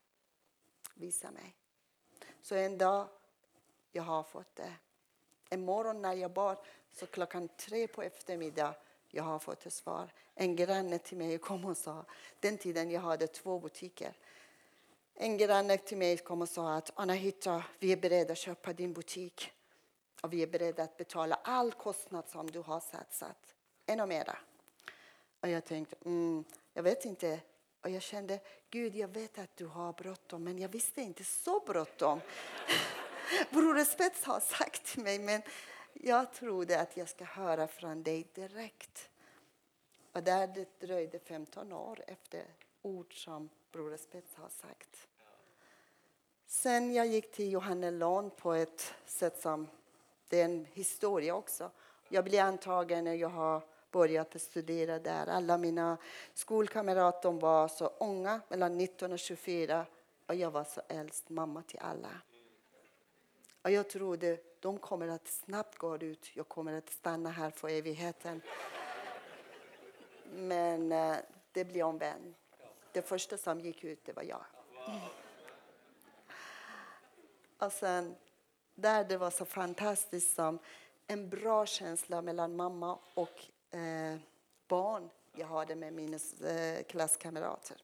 [SPEAKER 3] Visa mig. Så en dag, jag har fått det. En morgon när jag bad, så klockan tre på eftermiddag, jag har fått ett svar. En granne till mig kom och sa, den tiden jag hade två butiker. En granne till mig kom och sa att Anahita, vi är beredda att köpa din butik och vi är beredda att betala all kostnad som du har satsat. Ännu mera. Och jag tänkte, mm, jag vet inte. Och jag kände, Gud, jag vet att du har bråttom, men jag visste inte så bråttom. <laughs> Bror Spets har sagt till mig, men jag trodde att jag ska höra från dig direkt. Och där det dröjde 15 år efter ord som Bror Spets har sagt. Sen jag gick till Johannelån på ett sätt som det är en historia också. Jag blev antagen när jag har börjat studera där. Alla mina skolkamrater var så unga, mellan 19 och 24. Och jag var så äldst, mamma till alla. Och jag trodde de kommer att snabbt gå ut. Jag kommer att stanna här för evigheten. Men eh, det blev omvänt. Det första som gick ut, det var jag. Och sen, där det var så fantastiskt som en bra känsla mellan mamma och eh, barn jag hade med mina eh, klasskamrater.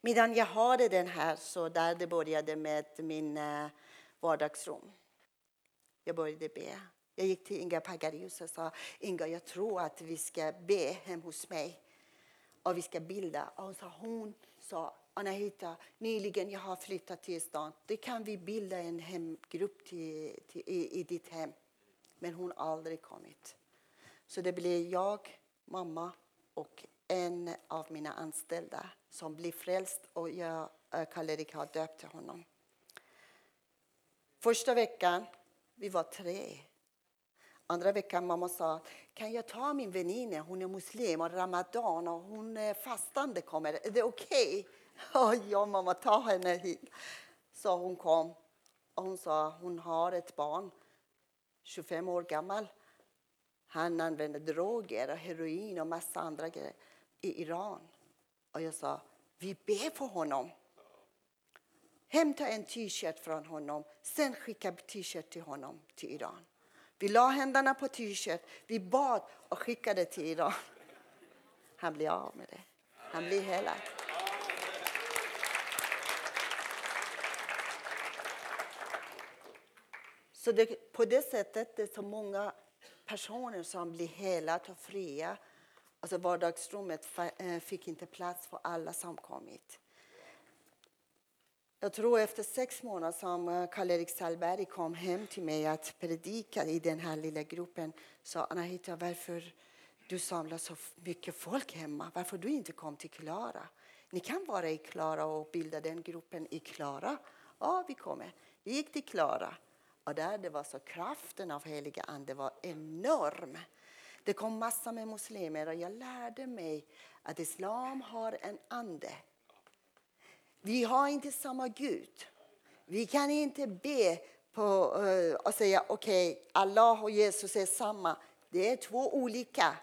[SPEAKER 3] Medan jag hade den här, så där det började med min eh, vardagsrum. Jag började be. Jag gick till Inga Pagarius och sa Inga, jag tror att vi ska be hem hos mig och vi ska bilda. Och så hon sa Anahita, nyligen jag har flyttat till stan. Det kan vi bilda en hemgrupp till, till, i, i ditt hem. Men hon har aldrig kommit. Så det blev jag, mamma och en av mina anställda som blev frälst och jag, eh, Karl-Erik har döpt honom. Första veckan, vi var tre. Andra veckan mamma sa, kan jag ta min väninna, hon är muslim och ramadan och hon är fastande kommer. Är det okej? <laughs> Okay? ja mamma, ta henne hit. Så hon kom och hon sa, hon har ett barn, 25 år gammal. Han använde droger och heroin och massa andra grejer i Iran. Och jag sa, vi ber för honom. Hämta en t-shirt från honom, sen skicka t-shirt till honom till Iran. Vi la händerna på t-shirt, vi bad och skickade till Iran. Han blev av med det. Han blev helad. Så det, på det sättet det är så många personer som blir helade och fria. Alltså vardagsrummet eh, fick inte plats för alla som kommit. Jag tror efter sex månader som eh, Karl-Erik Salberg kom hem till mig att predika i den här lilla gruppen sa Anahita, varför du samlar så mycket folk hemma? Varför du inte kom till Klara? Ni kan vara i Klara och bilda den gruppen i Klara. Ja, vi kommer. Vi gick till Klara och där det var så kraften av heliga ande var enorm. Det kom massor med muslimer och jag lärde mig att islam har en ande vi har inte samma Gud. Vi kan inte be på, uh, och säga okej, okay, Allah och Jesus är samma. Det är två olika.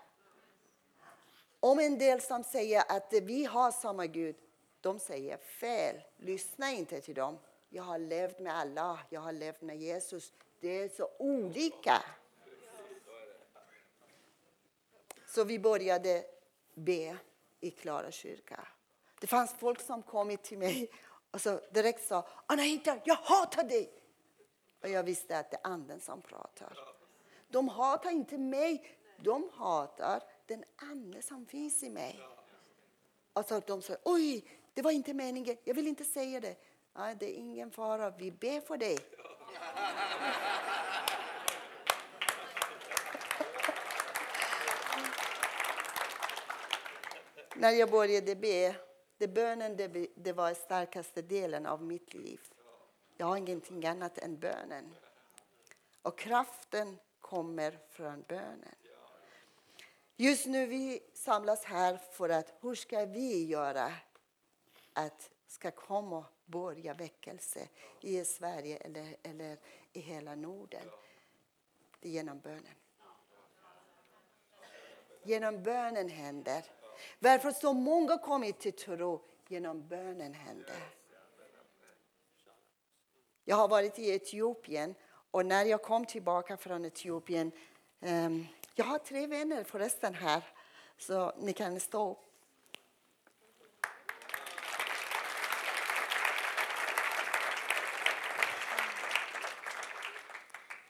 [SPEAKER 3] Om en del som säger att vi har samma Gud, de säger fel. Lyssna inte till dem. Jag har levt med Allah, jag har levt med Jesus. Det är så olika. Så vi började be i Klara kyrka. Det fanns folk som kom till mig och så direkt sa Anahita, jag hatar dig. Och jag visste att det är anden som pratar. De hatar inte mig, de hatar den ande som finns i mig. Och så de sa, oj, det var inte meningen, jag vill inte säga det. Nej, det är ingen fara, vi ber för dig. När jag började be det bönen det, det var den starkaste delen av mitt liv. Jag har ingenting annat än bönen. Och kraften kommer från bönen. Just nu vi samlas här för att hur ska vi göra att ska komma börja väckelse i Sverige eller, eller i hela Norden. Det är genom bönen. Genom bönen händer. Varför så många kommit till tro? Genom bönen händer. Jag har varit i Etiopien och när jag kom tillbaka från Etiopien um, jag har tre vänner förresten här, så ni kan stå upp.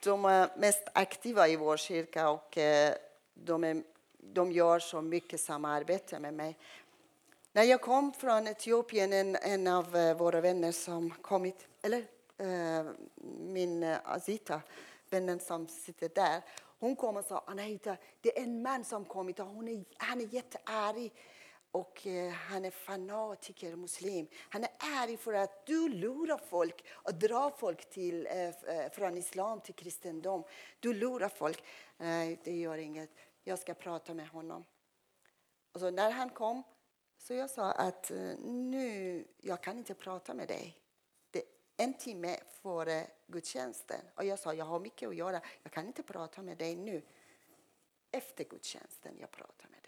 [SPEAKER 3] De är mest aktiva i vår kyrka och eh, de, är, de gör så mycket samarbete med mig. När jag kom från Etiopien, en, en av eh, våra vänner som kommit, eller eh, min eh, Azita, vännen som sitter där, hon kom och sa Anahita, det är en man som kommit och hon är, han är jättearg. Och eh, han är fanatiker, muslim. Han är arg för att du lurar folk och drar folk till, eh, eh, från islam till kristendom. Du lurar folk. Nej, det gör inget. Jag ska prata med honom. Och så när han kom så jag sa att eh, nu, jag kan inte prata med dig Det en timme före gudstjänsten. Och jag sa jag har mycket att göra. Jag kan inte prata med dig nu. Efter gudstjänsten jag pratar med dig.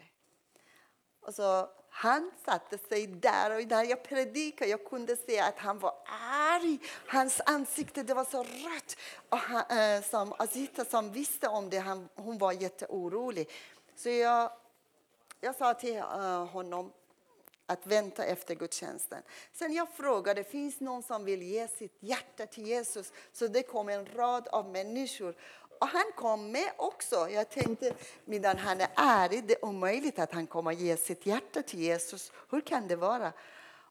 [SPEAKER 3] Och så, han satte sig där och när jag predikade jag kunde se att han var arg. Hans ansikte det var så rött. Och han, eh, som Azita som visste om det, han, hon var jätteorolig. Så jag, jag sa till eh, honom att vänta efter gudstjänsten. Sen jag frågade, finns någon som vill ge sitt hjärta till Jesus? Så det kom en rad av människor. Och han kom med också. Jag tänkte, medan han är ärlig, det är omöjligt att han kommer ge sitt hjärta till Jesus. Hur kan det vara?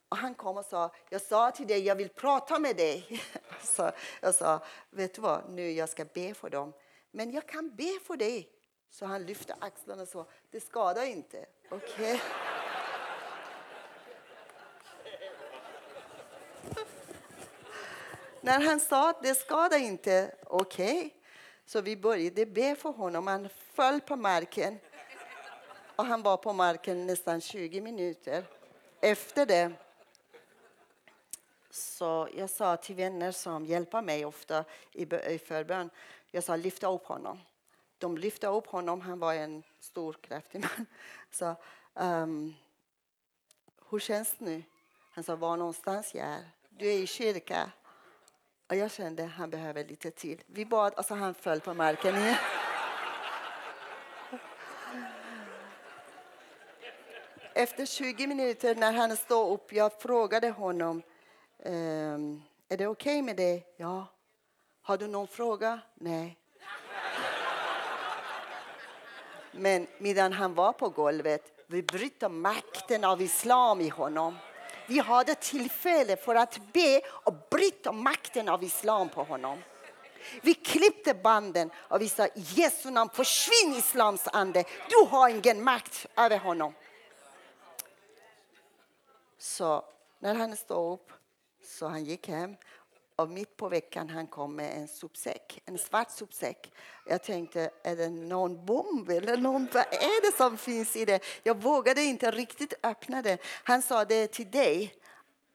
[SPEAKER 3] Och han kom och sa, jag sa till dig, jag vill prata med dig. <laughs> Så jag sa, vet du vad, nu jag ska be för dem. Men jag kan be för dig. Så han lyfte axlarna och sa, det skadar inte. Okay. <laughs> När han sa det skadar inte, okej. Okay. Så vi började be för honom. Han föll på marken. Och han var på marken nästan 20 minuter. Efter det så jag sa till vänner som hjälper mig ofta i förbön, jag sa lyfta upp honom. De lyfte upp honom, han var en stor kraftig man. <laughs> Så, um, hur känns det nu? Han sa, var någonstans jag är. Du är i kyrka. Och jag kände att han behöver lite till. Vi bad och så han föll på marken igen. Efter 20 minuter när han stod upp, jag frågade honom ehm, är det okej okay med det? Ja. Har du någon fråga? Nej. Men medan han var på golvet, vi bryter makten av islam i honom. Vi hade tillfälle för att be och bryta makten av islam på honom. Vi klippte banden och vi sa Jesu namn försvinn islams ande. Du har ingen makt över honom. Så när han stod upp så han gick hem och mitt på veckan han kom med en sopsäck, en svart sopsäck. Jag tänkte, är det någon bomb eller någon, vad är det som finns i det? Jag vågade inte riktigt öppna den. Han sa, det är till dig.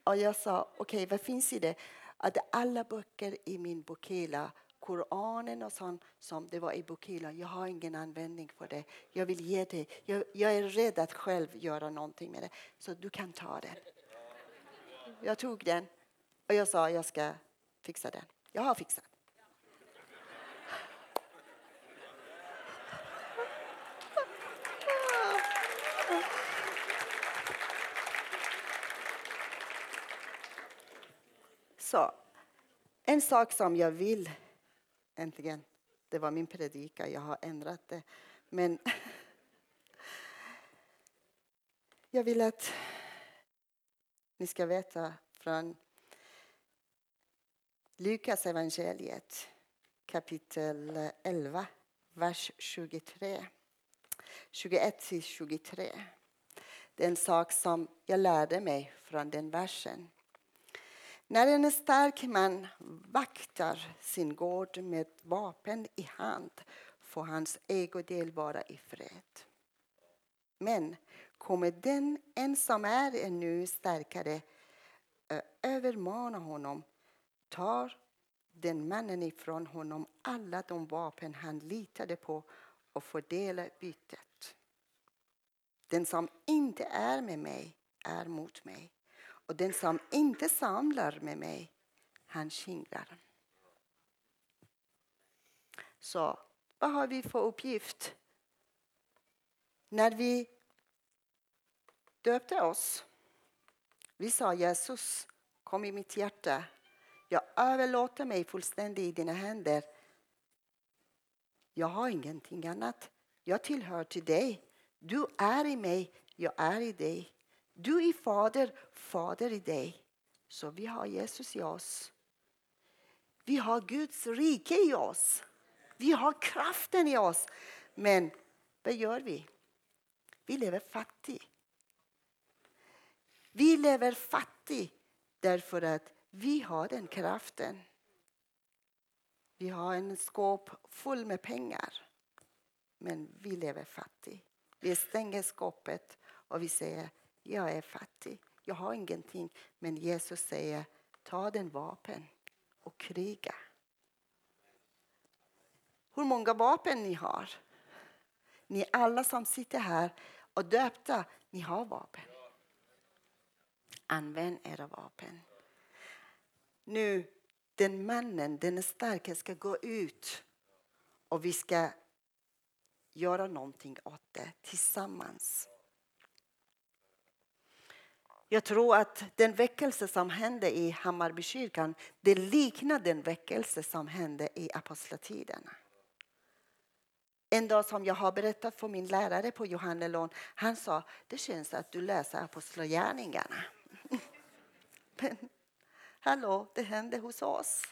[SPEAKER 3] Och jag sa, okej, okay, vad finns i det? Att alla böcker i min bokhylla Koranen och sånt som det var i bokhylla. Jag har ingen användning för det. Jag vill ge dig. Jag, jag, är rädd att själv göra någonting med det. Så du kan ta den. Jag tog den och jag sa jag ska fixa den. Jag har fixat. Så, en sak som jag vill, äntligen, det var min predika, jag har ändrat det. Men <laughs> jag vill att ni ska veta från Lukas evangeliet kapitel 11, vers 23. 21-23. Det är en sak som jag lärde mig från den versen. När en stark man vaktar sin gård med vapen i hand får hans ägodel vara i fred. Men kommer den en som är ännu starkare övermana honom tar den mannen ifrån honom alla de vapen han litade på och fördelar bytet. Den som inte är med mig är mot mig och den som inte samlar med mig, han skingrar. Så vad har vi för uppgift? När vi döpte oss, vi sa Jesus, kom i mitt hjärta. Jag överlåter mig fullständigt i dina händer. Jag har ingenting annat. Jag tillhör till dig. Du är i mig, jag är i dig. Du är Fader, Fader i dig. Så vi har Jesus i oss. Vi har Guds rike i oss. Vi har kraften i oss. Men vad gör vi? Vi lever fattigt. Vi lever fattigt därför att vi har den kraften. Vi har en skåp full med pengar, men vi lever fattigt. Vi stänger skåpet och vi säger jag är fattig, jag har ingenting. Men Jesus säger ta den vapen och kriga. Hur många vapen ni har? Ni alla som sitter här och döpta, ni har vapen. Använd era vapen. Nu, den mannen, den starka, ska gå ut och vi ska göra någonting åt det tillsammans. Jag tror att den väckelse som hände i Hammarbykyrkan det liknar den väckelse som hände i apostlatiderna. En dag som jag har berättat för min lärare på Johannelån, han sa det känns att du läser apostlagärningarna. <laughs> Men hallå, det hände hos oss.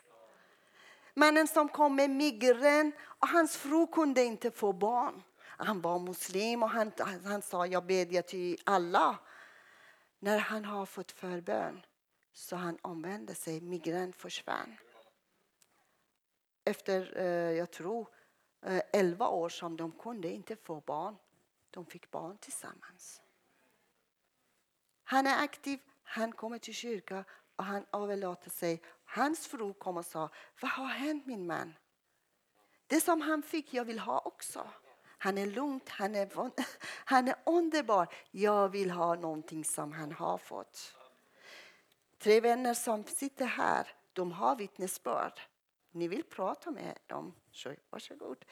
[SPEAKER 3] Mannen som kom med migrän och hans fru kunde inte få barn. Han var muslim och han, han, han sa jag bedjar till alla. När han har fått förbön så han omvände sig, migrän försvann. Efter, eh, jag tror, eh, elva år som de kunde inte få barn, de fick barn tillsammans. Han är aktiv, han kommer till kyrkan och han överlåter sig. Hans fru kom och sa, vad har hänt min man? Det som han fick, jag vill ha också. Han är lugn, han är, <laughs> han är underbar. Jag vill ha någonting som han har fått. Tre vänner som sitter här, de har vittnesbörd. Ni vill prata med dem, så varsågod.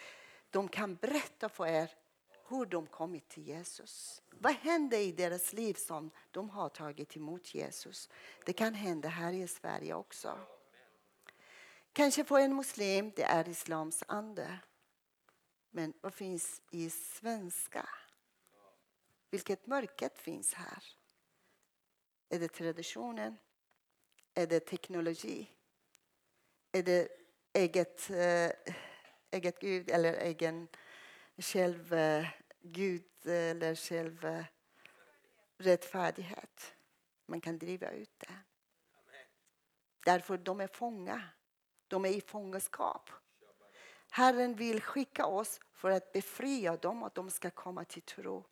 [SPEAKER 3] De kan berätta för er hur de kommit till Jesus. Vad hände i deras liv som de har tagit emot Jesus? Det kan hända här i Sverige också. Kanske för en muslim det är islams ande. Men vad finns i svenska? Vilket mörket finns här? Är det traditionen? Är det teknologi? Är det eget, eh, eget Gud eller egen själv eh, Gud eh, eller själv eh, rättfärdighet? Man kan driva ut det. Därför de är fånga. De är i fångenskap. Herren vill skicka oss för att befria dem och att de ska komma till tro.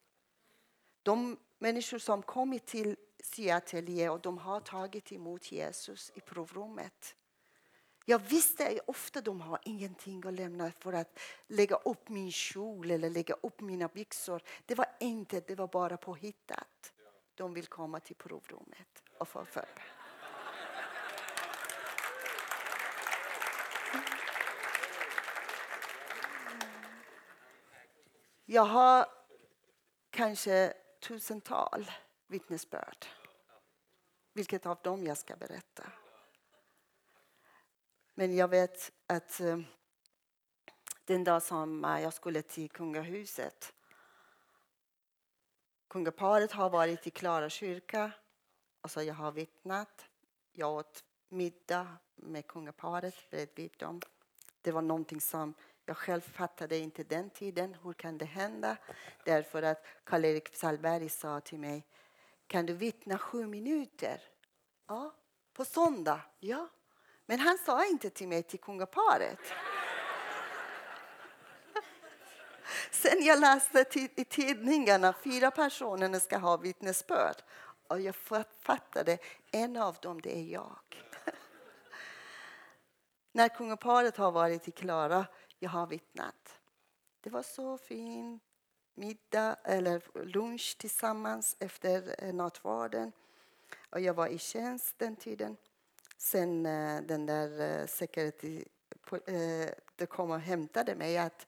[SPEAKER 3] De människor som kommit till Seattle och de har tagit emot Jesus i provrummet. Jag visste ofta de har ingenting att lämna för att lägga upp min kjol eller lägga upp mina byxor. Det var inte, det var bara påhittat. De vill komma till provrummet och få förbön. Jag har kanske tusental vittnesbörd. Vilket av dem jag ska berätta. Men jag vet att eh, den dag som eh, jag skulle till kungahuset Kungaparet har varit i Klara kyrka. Alltså jag har vittnat. Jag åt middag med kungaparet bredvid dem. Det var någonting som jag själv fattade inte den tiden. Hur kan det hända? Därför att Karl-Erik Salberg sa till mig Kan du vittna sju minuter? Ja. På söndag? Ja. Men han sa inte till mig till kungaparet. Sen jag läste i tidningarna fyra personer ska ha vittnesbörd. Och jag fattade, en av dem det är jag. <laughs> När kungaparet har varit i Klara, jag har vittnat. Det var så fin middag eller lunch tillsammans efter nattvarden. Och jag var i tjänst den tiden. Sen eh, den där uh, security, uh, kom och hämtade mig att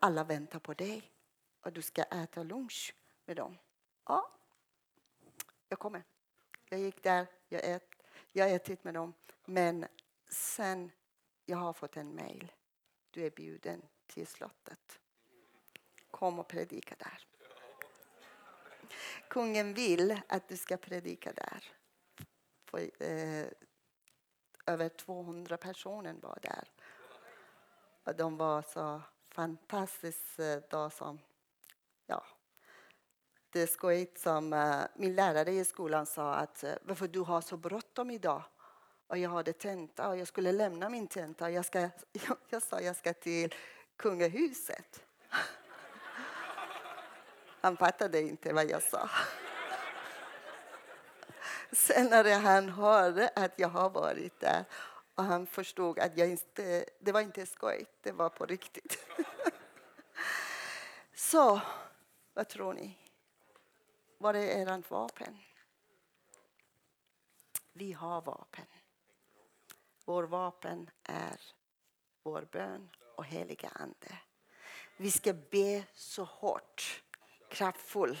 [SPEAKER 3] alla väntar på dig och du ska äta lunch med dem. Ja, jag kommer. Jag gick där, jag, ät, jag ätit med dem. Men sen jag har fått en mejl. Du är bjuden till slottet. Kom och predika där. Kungen vill att du ska predika där. För, eh, över 200 personer var där. Och de var så fantastiska. Eh, som, ja. Det är skojigt som eh, min lärare i skolan sa att eh, varför du har så bråttom idag. Och jag hade tenta och jag skulle lämna min tenta. Jag, ska, jag, <laughs> jag sa jag ska till kungahuset. <laughs> Han fattade inte vad jag sa. Sen när han hörde att jag har varit där och han förstod att jag inte, det var inte skoj, det var på riktigt. <laughs> Så, vad tror ni? Vad är ert vapen? Vi har vapen. Vår vapen är vår bön och heliga Ande. Vi ska be så hårt, kraftfullt.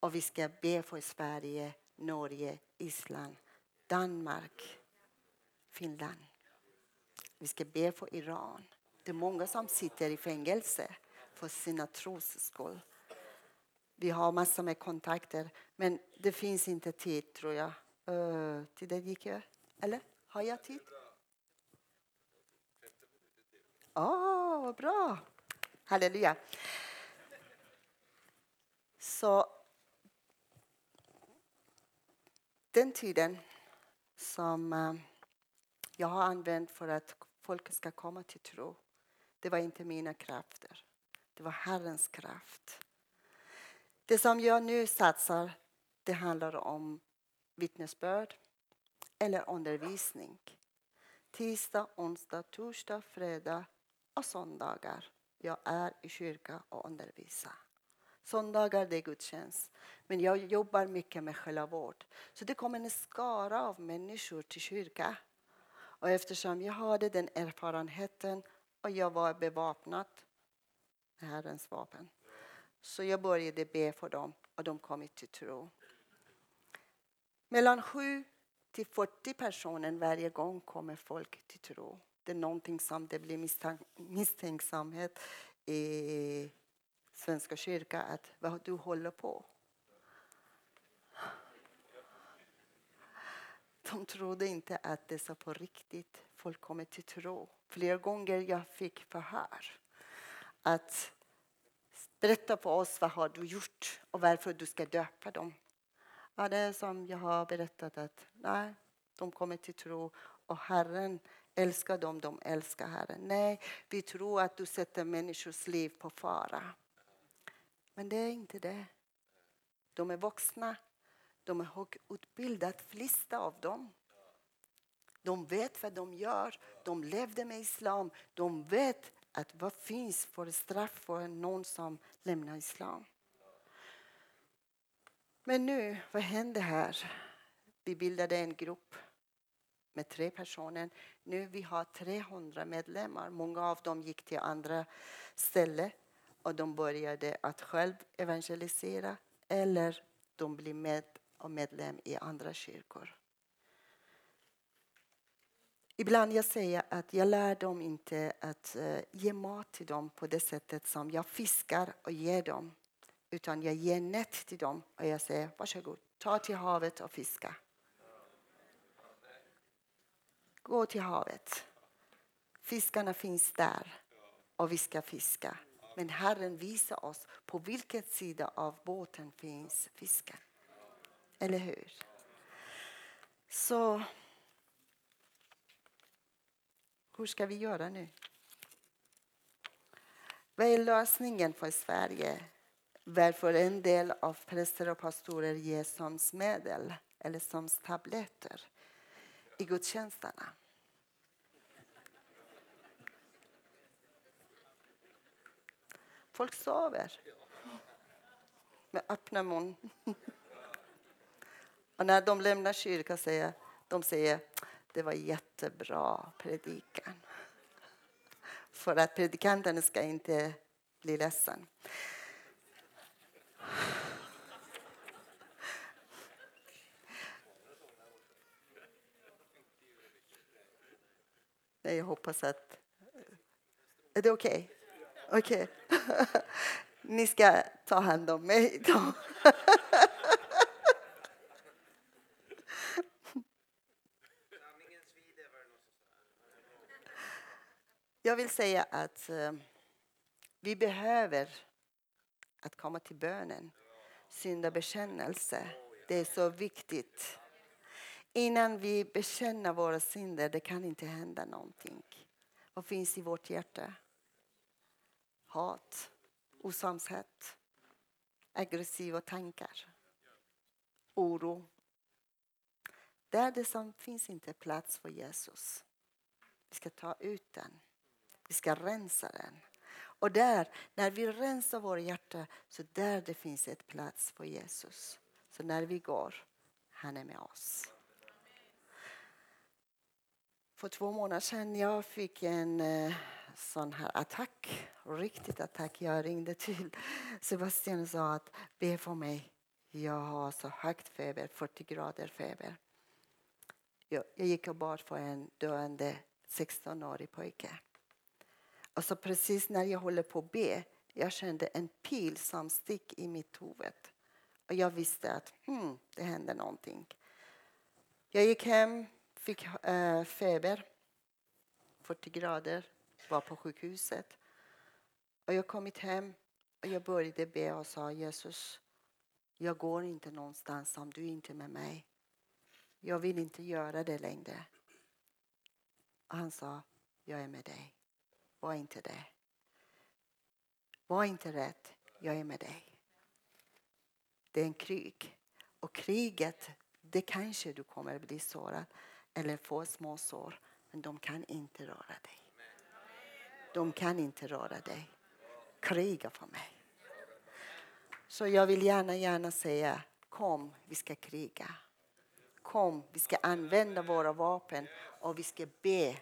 [SPEAKER 3] Och vi ska be för Sverige, Norge, Island, Danmark, Finland. Vi ska be för Iran. Det är många som sitter i fängelse för sina tros skull. Vi har massor med kontakter, men det finns inte tid, tror jag. Eh, uh, tiden gick ju. Eller? Har jag tid? Åh, oh, vad bra! Halleluja. Så den tiden som eh, jag har använt för att folk ska komma till tro, det var inte mina krafter. Det var Herrens kraft. Det som jag nu satsar, det handlar om vittnesbörd eller undervisning. Tisdag, onsdag, torsdag, fredag och söndagar. Jag är i kyrka och undervisar. Söndagar det är gudstjänst. Men jag jobbar mycket med själavård. Så det kommer en skara av människor till kyrkan. Och eftersom jag hade den erfarenheten och jag var bevapnad med Herrens vapen. Så jag började be för dem och de kom till tro. Mellan sju till 40 personer varje gång kommer folk till tro. Det är någonting som det blir misstänksamhet i Svenska kyrkan att vad du håller på. De trodde inte att det var på riktigt. Folk kommer till tro. Flera gånger jag fick förhör att berätta för oss vad har du gjort och varför du ska döpa dem. Ja, det är som jag har berättat att nej, de kommer till tro och Herren älskar dem, de älskar Herren. Nej, vi tror att du sätter människors liv på fara. Men det är inte det. De är vuxna. De är högutbildade, flesta av dem. De vet vad de gör. De levde med islam. De vet att vad finns för straff för någon som lämnar islam. Men nu, vad hände här? Vi bildade en grupp med tre personer. Nu vi har 300 medlemmar. Många av dem gick till andra ställen och de började att själv evangelisera eller de blev med och medlem i andra kyrkor. Ibland jag säger att jag lär dem inte att eh, ge mat till dem på det sättet som jag fiskar och ger dem. Utan jag ger nät till dem och jag säger varsågod, ta till havet och fiska. Gå till havet. Fiskarna finns där och vi ska fiska. Men Herren visar oss på vilken sida av båten finns fisken. Eller hur? Så hur ska vi göra nu? Vad är lösningen för Sverige? varför en del av präster och pastorer ges sömnsmedel eller sömnstabletter i gudstjänsterna. Folk sover med öppna mun. Och när de lämnar kyrkan säger de säger det var jättebra predikan. För att predikanten ska inte bli ledsen. Nej, jag hoppas att... Är det okej? Okay? Okej. Okay. <laughs> Ni ska ta hand om mig då. <laughs> Jag vill säga att eh, vi behöver att komma till bönen. Syndabekännelse. Det är så viktigt. Innan vi bekänner våra synder det kan inte hända någonting. Vad finns i vårt hjärta? Hat, osamshet, aggressiva tankar, oro. Där det som finns inte plats för Jesus. Vi ska ta ut den. Vi ska rensa den. Och där, när vi rensar våra hjärta, så där det finns ett plats för Jesus. Så när vi går, han är med oss. För två månader sedan jag fick en eh, sån här attack, riktigt attack. Jag ringde till Sebastian och sa att be för mig. Jag har så högt feber, 40 grader feber. Jag, jag gick och bad för en döende 16-årig pojke. Och så precis när jag håller på att be, jag kände en pil som stick i mitt huvud. Och jag visste att hmm, det hände någonting. Jag gick hem, fick äh, feber, 40 grader, var på sjukhuset. Och jag kom hem och jag började be och sa Jesus, jag går inte någonstans om du inte är med mig. Jag vill inte göra det längre. Och han sa, jag är med dig. Var inte det. Var inte rädd, jag är med dig. Det är en krig. Och kriget, det kanske du kommer att bli sårad eller få små sår. Men de kan inte röra dig. De kan inte röra dig. Kriga för mig. Så jag vill gärna, gärna säga kom, vi ska kriga. Kom, vi ska använda våra vapen och vi ska be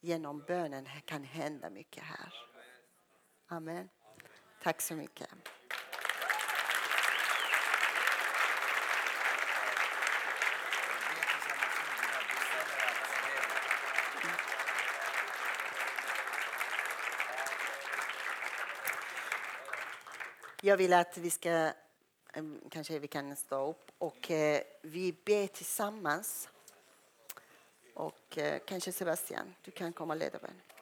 [SPEAKER 3] genom bönen kan hända mycket här. Amen. Tack så mycket. Jag vill att vi ska, eh, kanske vi kan stå upp och eh, vi ber tillsammans. Och eh, kanske Sebastian, du kan komma och leda bön.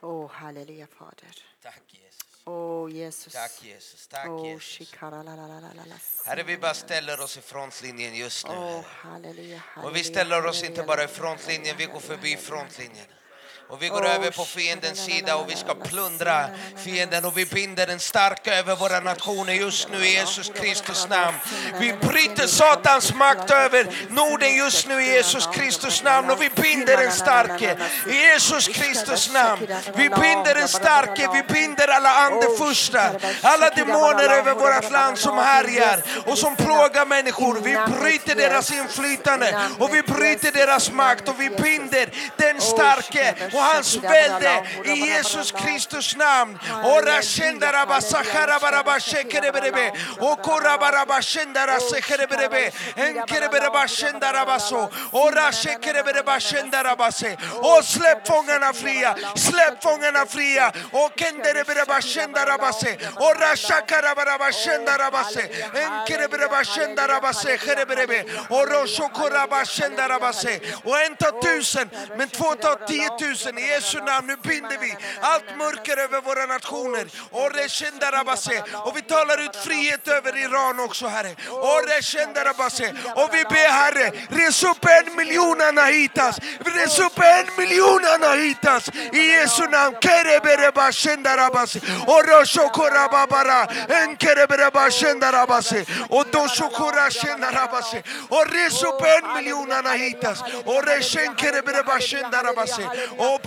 [SPEAKER 3] Oh, halleluja Fader.
[SPEAKER 1] Tack Jesus.
[SPEAKER 3] Oh, Jesus.
[SPEAKER 1] Tack Jesus. Tack
[SPEAKER 3] oh,
[SPEAKER 1] Jesus. Herre, vi bara ställer oss i frontlinjen just nu.
[SPEAKER 3] Oh, halleluja, halleluja,
[SPEAKER 1] och vi ställer oss inte bara i frontlinjen, vi går förbi frontlinjen. Och vi går oh, över på fiendens sida och vi ska plundra fienden och vi binder en stark över våra nationer just nu i Jesus Kristus namn. Vi bryter Satans makt över Norden just nu i Jesus Kristus namn och vi binder en starke i Jesus Kristus namn. Vi binder en starke, vi binder alla andefurstar, alla demoner över vårt land som härjar och som plågar människor. Vi bryter deras inflytande och vi bryter deras makt och vi binder den starke och hans välde i Jesus Kristus namn. Och släpp fångarna fria. Släpp fångarna fria. Och kenderebereba shendarabase. Ora shakarabaraba shendarabase. Enkerebereba shendarabase kereberebe. Oro shokoraba shendarabase. Och en tar tusen, men två tar tiotusen rörelsen. I Jesu namn, nu binder vi allt mörker över våra nationer. Och vi talar ut frihet över Iran också, Herre. Och vi ber, Herre, res upp en miljon anahitas. Res upp en miljon anahitas. I Jesu namn. Kerebereba shendarabase. Och roshokorababara. En kerebereba shendarabase. Och doshokora shendarabase. Och res upp en miljon anahitas. Och reshen kerebereba shendarabase. Och.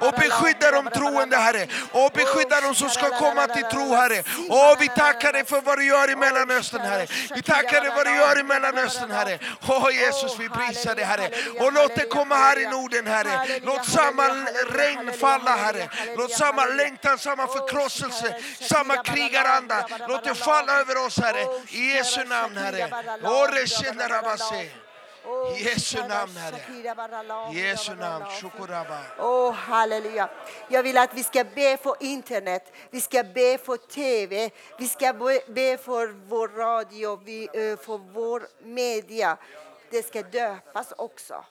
[SPEAKER 1] Och beskydda de troende, Herre. Och beskydda de som ska komma till tro, Herre. Och vi tackar dig för vad du gör i Mellanöstern, Herre. Vi tackar dig för vad du gör i Mellanöstern, Herre. Åh Jesus, vi prisar dig, Herre. Och låt det komma här i Norden, Herre. Låt samma regn falla, Herre. Låt samma längtan, samma förkrosselse, samma krigaranda. Låt det falla över oss, Herre. I Jesu namn, Herre. Åh, shendarabase. I Jesu namn, Herre. Jesu namn.
[SPEAKER 3] Åh, halleluja. Jag vill att vi ska be för internet, vi ska be för tv, vi ska be- för vår radio, vi, eh, för vår media. Det ska döpas också.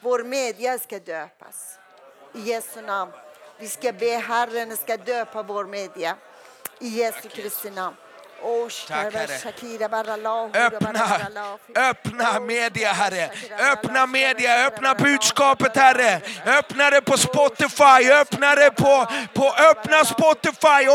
[SPEAKER 3] Vår media ska döpas. I Jesu namn. Vi ska be Herren ska döpa vår media. I Jesu Kristi namn.
[SPEAKER 1] Tack, Herre. Öppna, öppna media Herre. Öppna media, öppna budskapet Herre. Öppna det på Spotify, öppna det på, på öppna Spotify.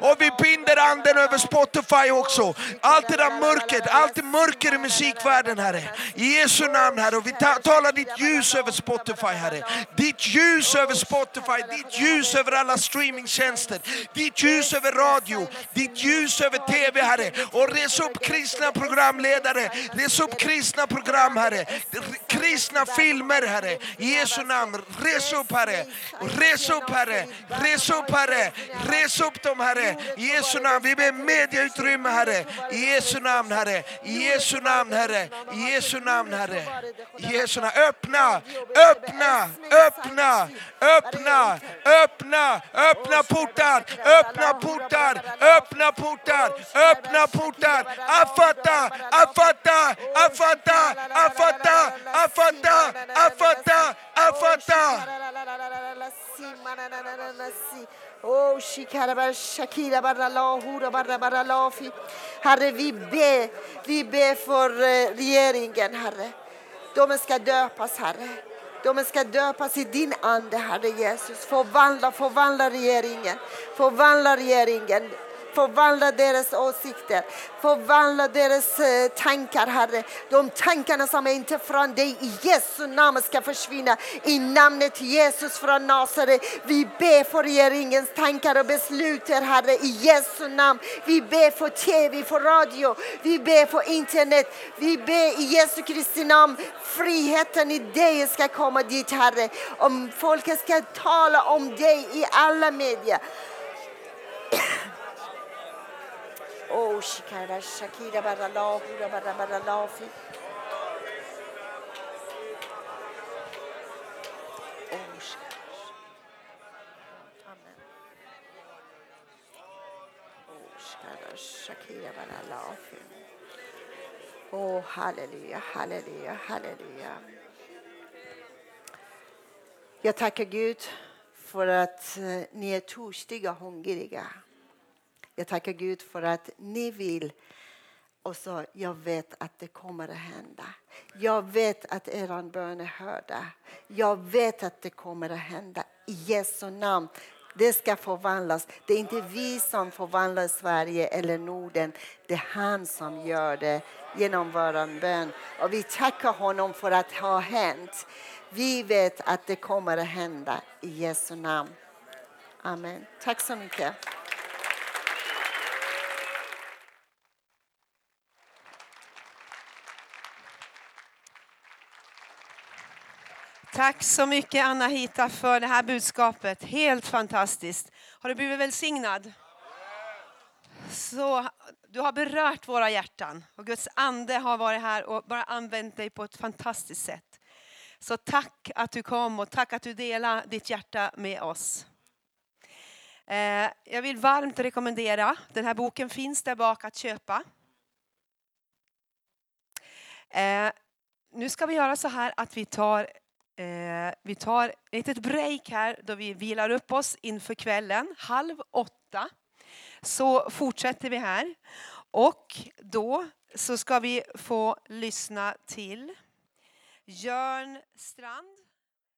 [SPEAKER 1] Och vi binder anden över Spotify också. Allt det där mörkret, allt det mörker i musikvärlden Herre. I Jesu namn Herre. Och vi ta, talar ditt ljus över Spotify Herre. Ditt ljus över Spotify, ditt ljus över alla streamingtjänster. Ditt ljus över radio, ditt ljus över TV Herre. Och res upp kristna programledare, res upp kristna program Herre. Kristna filmer Herre. I Jesu namn, res upp Herre. Res upp Herre, res upp Herre. Res upp dem Herre. I Jesu namn, vi ber medieutrymme Herre. I Jesu namn Herre. I Jesu namn Herre. I Jesu namn Herre. I Jesu namn. Öppna, öppna, öppna, öppna, öppna, öppna portar, öppna portar, öppna Öppna portar, öppna portar. Afata, afata, afata, afata, afata, afata, afata.
[SPEAKER 3] Oh, shikarabar shakira bara la. Herre, vi ber, vi ber för eh, regeringen, Herre. De ska döpas, Herre. De ska döpas i din ande, Herre Jesus. Förvandla, förvandla regeringen. Förvandla regeringen. Förvandla deras åsikter, förvandla deras eh, tankar, Herre. De tankarna som är inte från dig i Jesu namn ska försvinna. I namnet Jesus från Nasaret. Vi ber för regeringens tankar och beslut, Herre, i Jesu namn. Vi ber för tv, för radio, vi ber för internet. Vi ber i Jesu Kristi namn. Friheten i dig ska komma dit, Herre. Om folket ska tala om dig i alla medier. Oh, shikara shakira Barala, hura bara bara fi. Oh, halleluja, halleluja, halleluja. Jag tackar Gud för att eh, ni är törstiga och hungriga. Jag tackar Gud för att ni vill. Och så, jag vet att det kommer att hända. Jag vet att era bön är hörda. Jag vet att det kommer att hända. I Jesu namn. Det ska förvandlas. Det är inte vi som förvandlar Sverige eller Norden. Det är han som gör det genom vår bön. Och vi tackar honom för att det har hänt. Vi vet att det kommer att hända i Jesu namn. Amen. Tack så mycket.
[SPEAKER 2] Tack så mycket Anna-Hita för det här budskapet. Helt fantastiskt. Har du blivit välsignad? Så, du har berört våra hjärtan och Guds ande har varit här och bara använt dig på ett fantastiskt sätt. Så tack att du kom och tack att du delar ditt hjärta med oss. Eh, jag vill varmt rekommendera, den här boken finns där bak att köpa. Eh, nu ska vi göra så här att vi tar, eh, vi tar ett litet break här då vi vilar upp oss inför kvällen. Halv åtta så fortsätter vi här. Och då så ska vi få lyssna till Jörn Strand